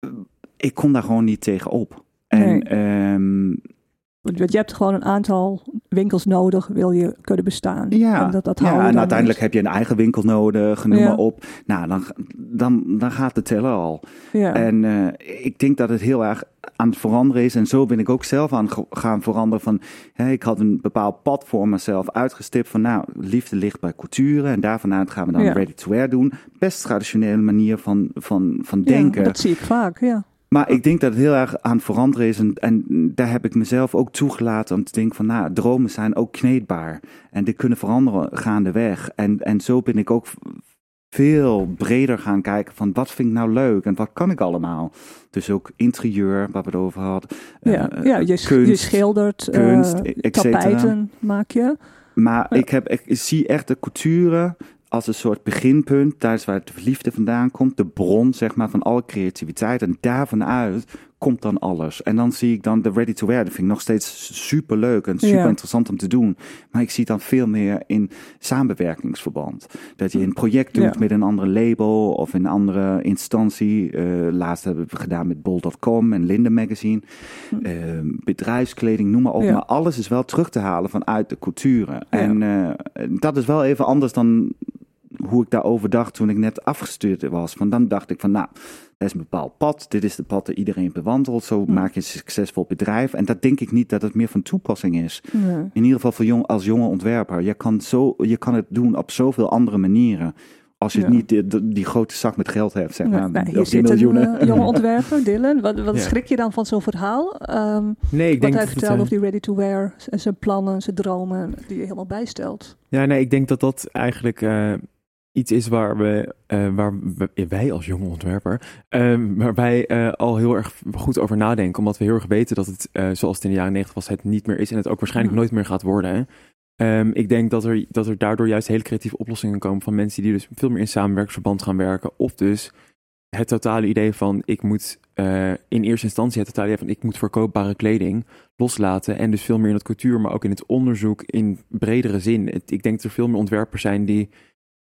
eh, ik kom daar gewoon niet tegen op. En Nee. ehm, Want je hebt gewoon een aantal winkels nodig, wil je kunnen bestaan. Ja, en dat, dat ja en uiteindelijk heb je een eigen winkel nodig, noem Ja. maar op. Nou, dan, dan, dan gaat de teller al. Ja. En eh, ik denk dat het heel erg aan het veranderen is. En zo ben ik ook zelf aan gaan veranderen. Van, hè, ik had een bepaald pad voor mezelf uitgestipt. Van nou, liefde ligt bij couture. En daarvanuit gaan we dan Ja. ready to wear doen. Best traditionele manier van, van, van denken. dat zie ik vaak, ja. Maar ik denk dat het heel erg aan het veranderen is. En, en daar heb ik mezelf ook toegelaten om te denken van... nou, dromen zijn ook kneedbaar. En die kunnen veranderen gaandeweg. En, en zo ben ik ook veel breder gaan kijken van... wat vind ik nou leuk en wat kan ik allemaal? Dus ook interieur, waar we het over hadden. Ja, eh, ja je, sch- kunst, je schildert, kunst, eh, et cetera. tapijten maak je. Maar Ja. ik, heb, ik zie echt de couture als een soort beginpunt, daar is waar de liefde vandaan komt, de bron zeg maar van alle creativiteit. En daarvan uit komt dan alles. En dan zie ik dan de ready to wear. Dat vind ik nog steeds super leuk en super Ja. interessant om te doen. Maar ik zie het dan veel meer in samenwerkingsverband. Dat je een project doet Ja. met een andere label of een andere instantie. Eh, laatst hebben we gedaan met Bol.com en Linde Magazine. Eh, bedrijfskleding, noem maar op. Ja. Maar alles is wel terug te halen vanuit de culturen. En eh, dat is wel even anders dan hoe ik daarover dacht toen ik net afgestuurd was. Van dan dacht ik van nou, er is een bepaald pad. Dit is de pad dat iedereen bewandelt. Zo Hm. maak je een succesvol bedrijf. En dat denk ik niet dat het meer van toepassing is. In ieder geval voor jong, als jonge ontwerper. Je kan, zo, je kan het doen op zoveel andere manieren. Als je Ja. niet die, grote zak met geld hebt, zeg maar. nou, hier zit een miljoenen. eh, jonge (laughs) ontwerper, Dylan. Wat, wat Ja. schrik je dan van zo'n verhaal? Ehm, Nee, ik wat denk hij dat het, vertelde eh, over die ready to wear en zijn plannen, zijn dromen, die je helemaal bijstelt. Ja, nee, ik denk dat dat eigenlijk eh, iets is waar we, eh, waar we- wij als jonge ontwerper, ehm, waar wij eh, al heel erg goed over nadenken, omdat we heel erg weten dat het, eh, zoals het in de jaren 90 was, het niet meer is en het ook waarschijnlijk nooit meer gaat worden. hè. Ehm, ik denk dat er, dat er daardoor juist hele creatieve oplossingen komen van mensen die dus veel meer in samenwerkingsverband gaan werken, of dus het totale idee van ik moet in eerste instantie het totale idee van ik moet verkoopbare kleding loslaten. En dus veel meer in het cultuur, maar ook in het onderzoek in bredere zin. Het- ik denk dat er veel meer ontwerpers zijn die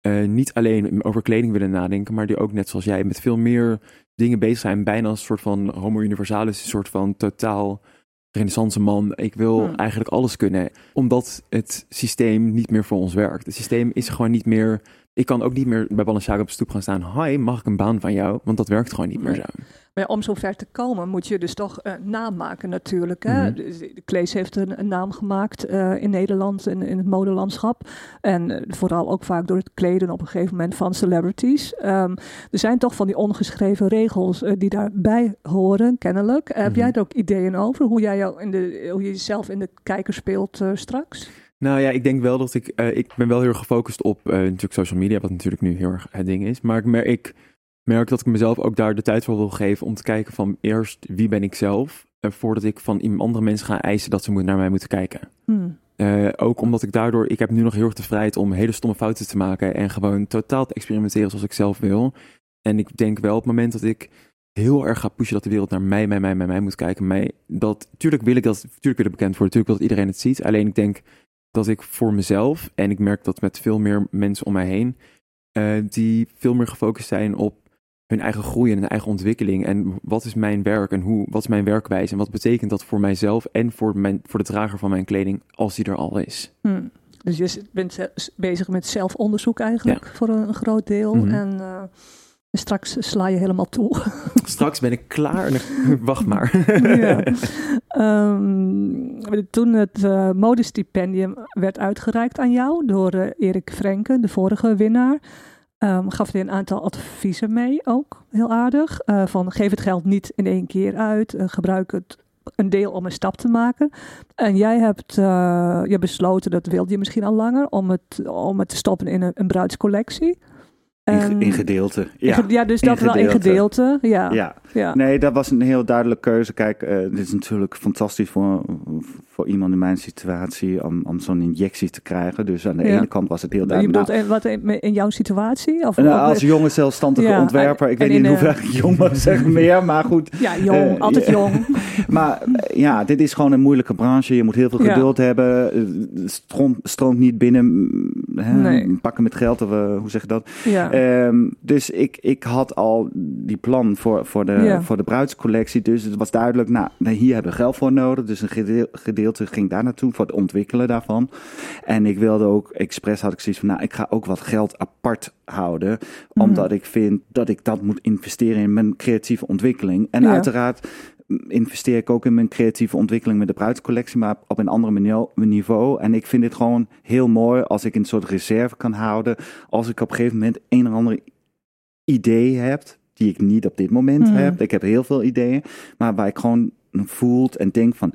eh, niet alleen over kleding willen nadenken, maar die ook net zoals jij met veel meer dingen bezig zijn. Bijna als een soort van homo universalis, een soort van totaal renaissance man. Ik wil eigenlijk alles kunnen, omdat het systeem niet meer voor ons werkt. Het systeem is gewoon niet meer... Ik kan ook niet meer bij Balenciaga op de stoep gaan staan. Hi, mag ik een baan van jou? Want dat werkt gewoon niet meer zo. Maar om zo ver te komen moet je dus toch een naam maken natuurlijk. Hè? Mhm. Dus De Klees heeft een, een naam gemaakt eh, in Nederland en in het modelandschap. En eh, vooral ook vaak door het kleden op een gegeven moment van celebrities. Ehm, er zijn toch van die ongeschreven regels eh, die daarbij horen, kennelijk. Heb Mhm. jij er ook ideeën over hoe jij jou in de, hoe je jezelf in de kijker speelt eh, straks? Nou ja, ik denk wel dat ik... eh, ik ben wel heel erg gefocust op eh, natuurlijk social media, wat natuurlijk nu heel erg het ding is. Maar ik merk, ik merk dat ik mezelf ook daar de tijd voor wil geven om te kijken van eerst wie ben ik zelf, eh, voordat ik van iemand- andere mensen ga eisen dat ze moet- naar mij moeten kijken. Hmm. Ook omdat ik daardoor, ik heb nu nog heel erg de vrijheid om hele stomme fouten te maken en gewoon totaal te experimenteren zoals ik zelf wil. En ik denk wel op het moment dat ik heel erg ga pushen dat de wereld naar mij, mij, mij, mij, mij moet kijken, mij, dat, tuurlijk wil ik dat, tuurlijk wil ik bekend worden, tuurlijk wil dat iedereen het ziet. Alleen ik denk dat ik voor mezelf, en ik merk dat met veel meer mensen om mij heen, eh, die veel meer gefocust zijn op hun eigen groei en hun eigen ontwikkeling. En wat is mijn werk en hoe, wat is mijn werkwijze en wat betekent dat voor mijzelf en voor, mijn, voor de drager van mijn kleding als die er al is. Hmm. Dus je bent bezig met zelfonderzoek eigenlijk voor een, een groot deel. Mhm. En eh, straks sla je helemaal toe. (laughs) Straks ben ik klaar. (laughs) Wacht maar. ja. (laughs) Ehm, toen het eh, modestipendium werd uitgereikt aan jou door eh, Erik Frenken, de vorige winnaar, ehm, gaf hij een aantal adviezen mee ook. Heel aardig. Eh, van geef het geld niet in één keer uit. gebruik het een deel om een stap te maken. En jij hebt je besloten, dat wilde je misschien al langer, om het, om het te stoppen in een, een bruidscollectie. In, in gedeelte. Ja. ja, dus in dat wel in gedeelte. ja. ja. Nee, dat was een heel duidelijke keuze. Kijk, eh, dit is natuurlijk fantastisch voor, voor iemand in mijn situatie om, om zo'n injectie te krijgen. Dus aan de Ja. ene kant was het heel Je duidelijk. bedoelt in, wat in, in jouw situatie? Of, nou, als jonge zelfstandige Ja, ontwerper, ik en weet niet in, in eh, hoeverre jong maar zeg meer, maar goed. (laughs) ja, jong, eh, altijd jong. (laughs) Maar eh, ja, dit is gewoon een moeilijke branche. Je moet heel veel Ja. geduld hebben. Eh, Het stroomt, niet binnen. mm, Hè, Nee. Pakken met geld, of eh, hoe zeg je dat? Ja. Ehm, dus ik, ik had al die plan voor, voor, de, voor de bruidscollectie. Dus het was duidelijk, nou, hier hebben we geld voor nodig. Dus een ging daar naartoe voor het ontwikkelen daarvan. En ik wilde ook, expres had ik zoiets van, nou, ik ga ook wat geld apart houden. Mhm. Omdat ik vind dat ik dat moet investeren in mijn creatieve ontwikkeling. En Ja. uiteraard mm, investeer ik ook in mijn creatieve ontwikkeling met de bruidscollectie, maar op een ander niveau. En ik vind het gewoon heel mooi als ik een soort reserve kan houden. Als ik op een gegeven moment een of ander idee heb, die ik niet op dit moment Mhm. heb. Ik heb heel veel ideeën, maar waar ik gewoon voelt en denk van,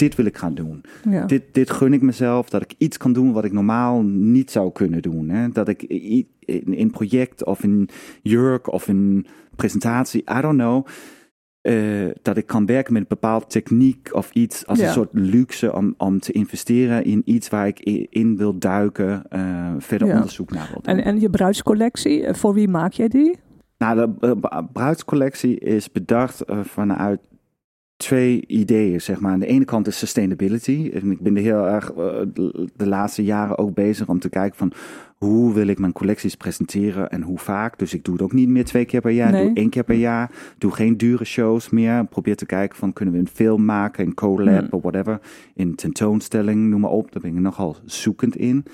dit wil ik gaan doen. ja. Dit, dit gun ik mezelf, dat ik iets kan doen wat ik normaal niet zou kunnen doen. Hè? Dat ik in in project of in jurk of in presentatie, I don't know. eh, dat ik kan werken met een bepaalde techniek of iets als Ja. een soort luxe om, om te investeren in iets waar ik in wil duiken, eh, verder Ja. onderzoek naar wil doen. En, en je bruidscollectie, eh, voor wie maak jij die? Nou, de bruidscollectie is bedacht vanuit twee ideeën, zeg maar. Aan de ene kant is sustainability. En ik ben er heel erg eh, de, laatste jaren ook bezig om te kijken van hoe wil ik mijn collecties presenteren en hoe vaak. Dus ik doe het ook niet meer twee keer per jaar, Nee. doe één keer per jaar. Doe geen dure shows meer. Probeer te kijken van kunnen we een film maken, een collab Hmm. of whatever. In tentoonstelling, noem maar op. Daar ben ik nogal zoekend in.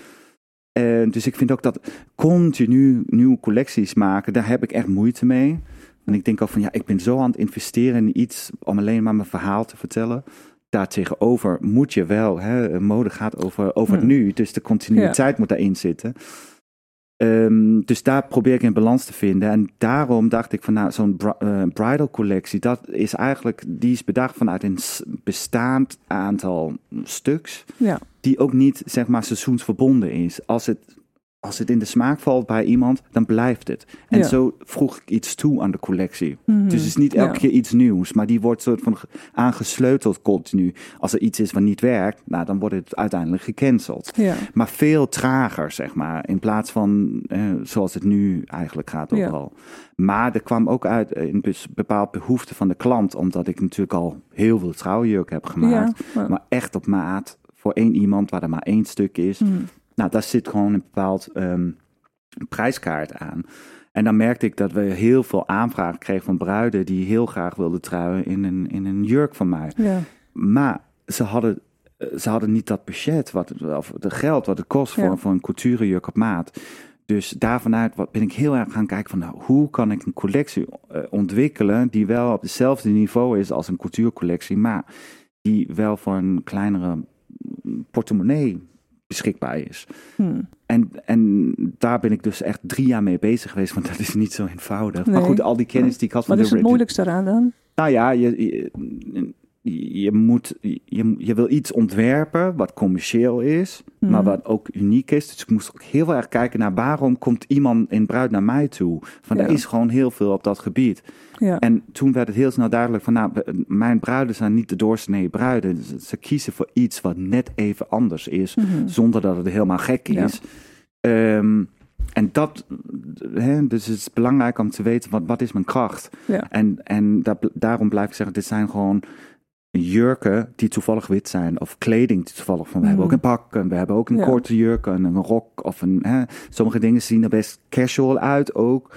En dus ik vind ook dat continu nieuwe collecties maken, daar heb ik echt moeite mee. En ik denk ook van ja, ik ben zo aan het investeren in iets om alleen maar mijn verhaal te vertellen. Daartegenover moet je wel, hè, mode gaat over, over het Hmm. nu, dus de continuïteit moet daarin zitten. Ehm, dus daar probeer ik een balans te vinden. En daarom dacht ik van nou, zo'n bri- eh, bridal collectie, dat is eigenlijk, die is bedacht vanuit een bestaand aantal stuks Ja. die ook niet zeg maar seizoensverbonden is. Als het, als het in de smaak valt bij iemand, dan blijft het. En Ja. zo vroeg ik iets toe aan de collectie. Mhm. Dus het is niet elke Ja. keer iets nieuws, maar die wordt soort van ge- aangesleuteld continu. Als er iets is wat niet werkt, nou, dan wordt het uiteindelijk gecanceld. Ja. Maar veel trager, zeg maar, in plaats van eh, zoals het nu eigenlijk gaat overal. Maar er kwam ook uit eh, een bepaald behoefte van de klant, omdat ik natuurlijk al heel veel trouwjurk heb gemaakt. Maar echt op maat voor één iemand waar er maar één stuk is. Mhm. Nou, daar zit gewoon een bepaald ehm, prijskaart aan. En dan merkte ik dat we heel veel aanvragen kregen van bruiden die heel graag wilden trouwen in een, in een jurk van mij. Ja. Maar ze hadden, eh, ze hadden niet dat budget, wat het, of de geld wat het kost voor, Ja. voor een couturejurk op maat. Dus daarvanuit wat- ben ik heel erg gaan kijken van nou, hoe kan ik een collectie eh, ontwikkelen die wel op hetzelfde niveau is als een couturecollectie, maar die wel voor een kleinere portemonnee beschikbaar is. Mhm. En, en daar ben ik dus echt drie jaar mee bezig geweest, want dat is niet zo eenvoudig. Maar goed, al die kennis die ik had van Wat is de het moeilijkste eraan dan? nou ja, je, je, je moet, je, je wil iets ontwerpen wat commercieel is, Mhm. maar wat ook uniek is. Dus ik moest ook heel erg kijken naar waarom komt iemand in bruid naar mij toe. Van Ja. er is gewoon heel veel op dat gebied. Ja. En toen werd het heel snel duidelijk van, nou, mijn bruiden zijn niet de doorsnee bruiden. Ze, ze kiezen voor iets wat net even anders is, Mhm. zonder dat het helemaal gek Ja. is. Ehm, en dat, hè, dus het is belangrijk om te weten, wat, wat is mijn kracht? Ja. En, en da- daarom blijf ik zeggen, dit zijn gewoon jurken die toevallig wit zijn. Of kleding die toevallig van, we hebben ook Mhm. een pak, en we hebben ook een Ja. korte jurk, en een rok. Of een, hè, sommige dingen zien er best casual uit ook.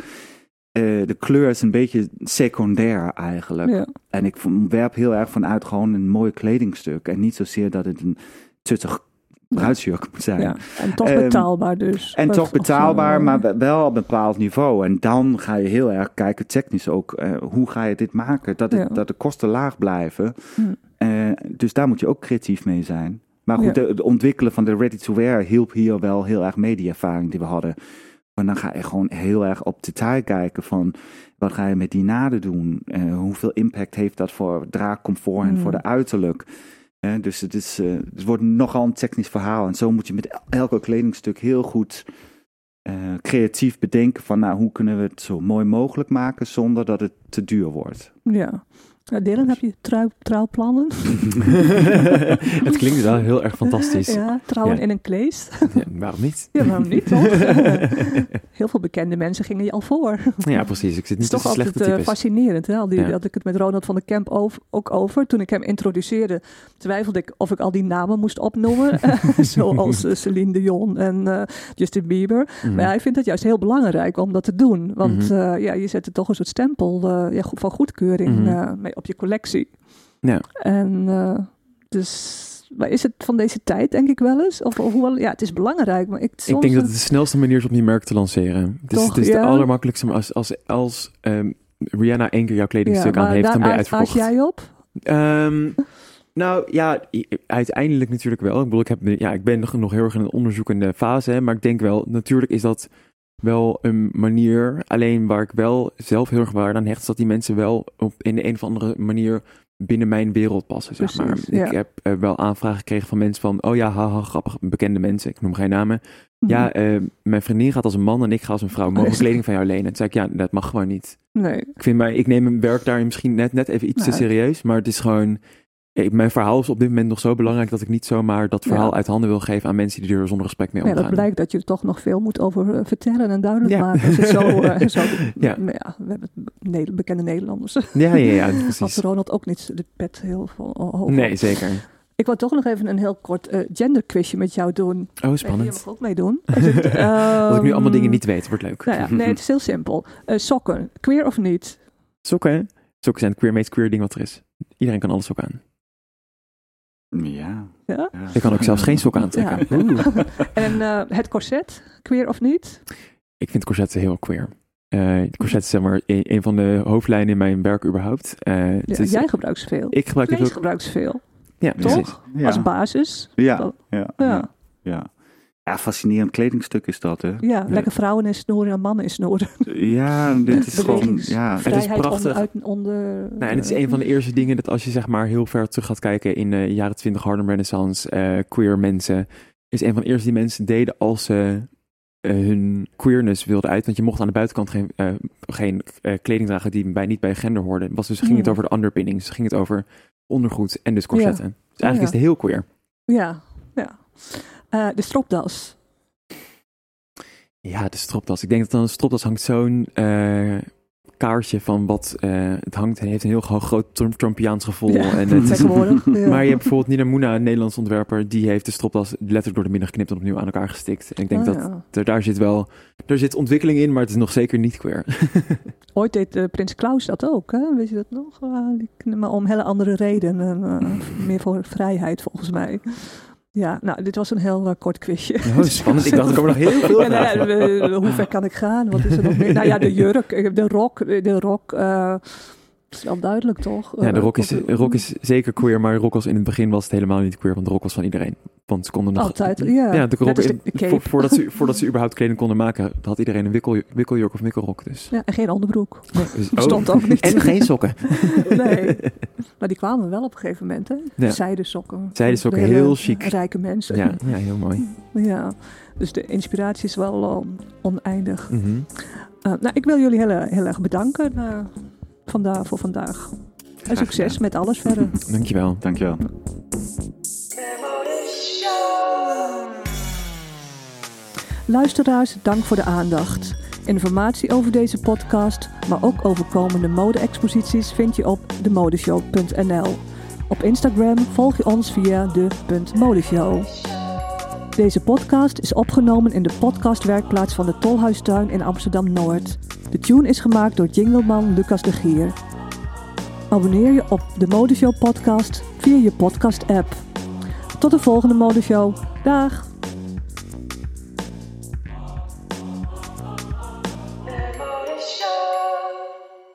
Eh, de kleur is een beetje secundair eigenlijk. Ja. En ik werp heel erg vanuit gewoon een mooi kledingstuk. En niet zozeer dat het een tuttig bruidsjurk moet zijn. ja. En toch Ehm, betaalbaar dus. En toch betaalbaar, eh, maar wel op een bepaald niveau. En dan ga je heel erg kijken, technisch ook, eh, hoe ga je dit maken? Dat, het, Ja. dat de kosten laag blijven. Hm. Eh, dus daar moet je ook creatief mee zijn. Maar goed, Ja. het ontwikkelen van de ready-to-wear hielp hier wel heel erg mee, die ervaring die we hadden. Maar dan ga je gewoon heel erg op detail kijken van, wat ga je met die naden doen? Hoeveel impact heeft dat voor draagcomfort en Hm. voor de uiterlijk? Dus het, is, eh, het wordt nogal een technisch verhaal. En zo moet je met el- elke kledingstuk heel goed eh, creatief bedenken van nou, hoe kunnen we het zo mooi mogelijk maken zonder dat het te duur wordt. Ja. Ja, Dylan, heb je trouw, trouwplannen? (laughs) het klinkt wel heel erg fantastisch. Ja, trouwen Ja. in een klees. Ja, waarom niet? Ja, waarom niet, toch? (laughs) Heel veel bekende mensen gingen je al voor. Ja, precies. Ik zit Het is niet toch altijd eh, types. fascinerend. Hè? Al die, Ja. had ik het met Ronald van der Kemp over, ook over. Toen ik hem introduceerde, twijfelde ik of ik al die namen moest opnoemen. (laughs) Zoals eh, Celine Dion en eh, Justin Bieber. Mhm. Maar hij vindt het juist heel belangrijk om dat te doen. Want Mhm. eh, ja, je zet er toch een soort stempel eh, van goedkeuring eh, mee op je collectie. Ja. En eh, dus... Maar is het van deze tijd, denk ik wel eens? Of, of hoe, ja, het is belangrijk, maar ik, Ik soms, denk dat het de snelste manier is om die merk te lanceren. Het is, Toch, het is ja? de allermakkelijkste, als, als, als ehm, Rihanna één keer jouw kledingstuk ja, aan heeft, dan ben je uitverkocht. jij op? Ehm, nou ja, uiteindelijk natuurlijk wel. Ik bedoel, ik, heb, ja, ik ben nog, nog heel erg in een onderzoekende fase. Maar ik denk wel, natuurlijk is dat wel een manier. Alleen waar ik wel zelf heel erg waarde aan hecht, is dat die mensen wel op, in de een of andere manier binnen mijn wereld passen, zeg maar. Ja. Ik heb eh, wel aanvragen gekregen van mensen van, oh ja, haha, grappig, bekende mensen, ik noem geen namen. Mhm. Ja, eh, mijn vriendin gaat als een man en ik ga als een vrouw. Mogen Yes. kleding van jou lenen? Toen zei ik, ja, dat mag gewoon niet. Nee. Ik vind mij, ik neem mijn werk daar misschien net, net even iets te Nou. serieus, maar het is gewoon, mijn verhaal is op dit moment nog zo belangrijk dat ik niet zomaar dat verhaal Ja. uit handen wil geven aan mensen die er zonder respect mee Ja, omgaan. dat blijkt dat je er toch nog veel moet over eh, vertellen en duidelijk Ja. maken. Als je het zo, eh, zo (laughs) Ja. Ja, we hebben ne- bekende Nederlanders. Ja, ja, ja, (laughs) Had precies. Ronald ook niet de pet heel hoog. Nee, zeker. Ik wil toch nog even een heel kort eh genderquizje met jou doen. Oh, spannend. mag ook meedoen. Het, (laughs) Dat ik nu allemaal ehm, dingen niet weet, wordt leuk. Nou ja, nee, het is heel simpel. Sokken, queer of niet? Sokken? Sokken zijn het queer, meest queer ding wat er is. Iedereen kan alles sokken aan. Ja. Ja? Ik kan ook zelfs geen sokken aantrekken. (laughs) En eh, het corset, queer of niet? Ik vind corsetten heel queer. Eh het corset is zeg maar een, een van de hoofdlijnen in mijn werk überhaupt. Eh, het Ja, is- jij gebruikt ze veel. ik gebruik het Vlees ook. gebruikt ze veel, Ja, toch? Ja. Als basis. Ja. Ja. Ja. Ja. fascinerend kledingstuk is dat, hè? Ja, lekker vrouwen in snoeren en mannen in snoeren. (laughs) Ja, dit is (laughs) gewoon... Ja, is Vrijheid prachtig. onder, uit, onder Nou, en het is een van de eerste dingen dat als je zeg maar heel ver terug gaat kijken in de jaren 20 Harlem Renaissance, eh, queer mensen, is een van de eerste die mensen deden als ze eh, hun queerness wilden uit. Want je mocht aan de buitenkant geen, eh, geen eh, kleding dragen die bij, niet bij gender hoorde. Was dus ging het over de underpinnings, dus ging het over ondergoed en dus corsetten. Dus eigenlijk Ja. is het heel queer. Ja, ja. Eh, de stropdas. Ja, de stropdas. Ik denk dat dan een stropdas hangt zo'n eh kaartje van wat eh, het hangt. Het heeft een heel gro- groot Trump Trumpiaans gevoel. Ja, en (laughs) het is, tegenwoordig. (laughs) ja. maar je hebt bijvoorbeeld Nina Moena, een Nederlands ontwerper, die heeft de stropdas letterlijk door de midden geknipt en opnieuw aan elkaar gestikt. En ik denk Ah, dat ja. er, daar zit wel, er zit ontwikkeling in, maar het is nog zeker niet queer. (laughs) Ooit deed Prins Klaus dat ook, hè? weet je dat nog? Die- maar om hele andere redenen. meer voor vrijheid volgens mij. Ja, nou, dit was een heel eh, kort quizje. Oh, (laughs) spannend. Ik dacht, er komen nog heel veel Ja, nou we- hoe ver kan ik gaan? Wat is er nog meer? Nou ja, de jurk, eh, de rok. De rok eh, is wel duidelijk, toch? Ja, de Eh, rock is, rock is zeker queer, maar rock was in het begin was het helemaal niet queer, want de rock was van iedereen. Want ze konden nog... Altijd, ja. Ja, de rock, de vo- voordat, ze, (laughs) voordat ze überhaupt kleding konden maken, had iedereen een wikkel, wikkeljurk of mikkelrok. Dus. Ja, en geen onderbroek. (laughs) Dus- Bestond ook niet. En geen sokken. (laughs) Nee. Maar die kwamen wel op een gegeven moment, hè? Ja. Zijden sokken. Zijden sokken, heel chic. Rijke mensen. Ja, ja, heel mooi. Ja. Dus de inspiratie is wel eh, oneindig. Mhm. Eh, nou, ik wil jullie heel, heel erg bedanken vandaag, voor vandaag. En succes met alles verder. Dankjewel. Dankjewel. Luisteraars, dank voor de aandacht. Informatie over deze podcast, maar ook over komende mode-exposities vind je op demodeshow.nl. Op Instagram volg je ons via de.modeshow. Deze podcast is opgenomen in de podcastwerkplaats van de Tolhuistuin in Amsterdam-Noord. De tune is gemaakt door jingleman Lucas de Gier. Abonneer je op de Modeshow podcast via je podcast app. Tot de volgende Modeshow. Dag!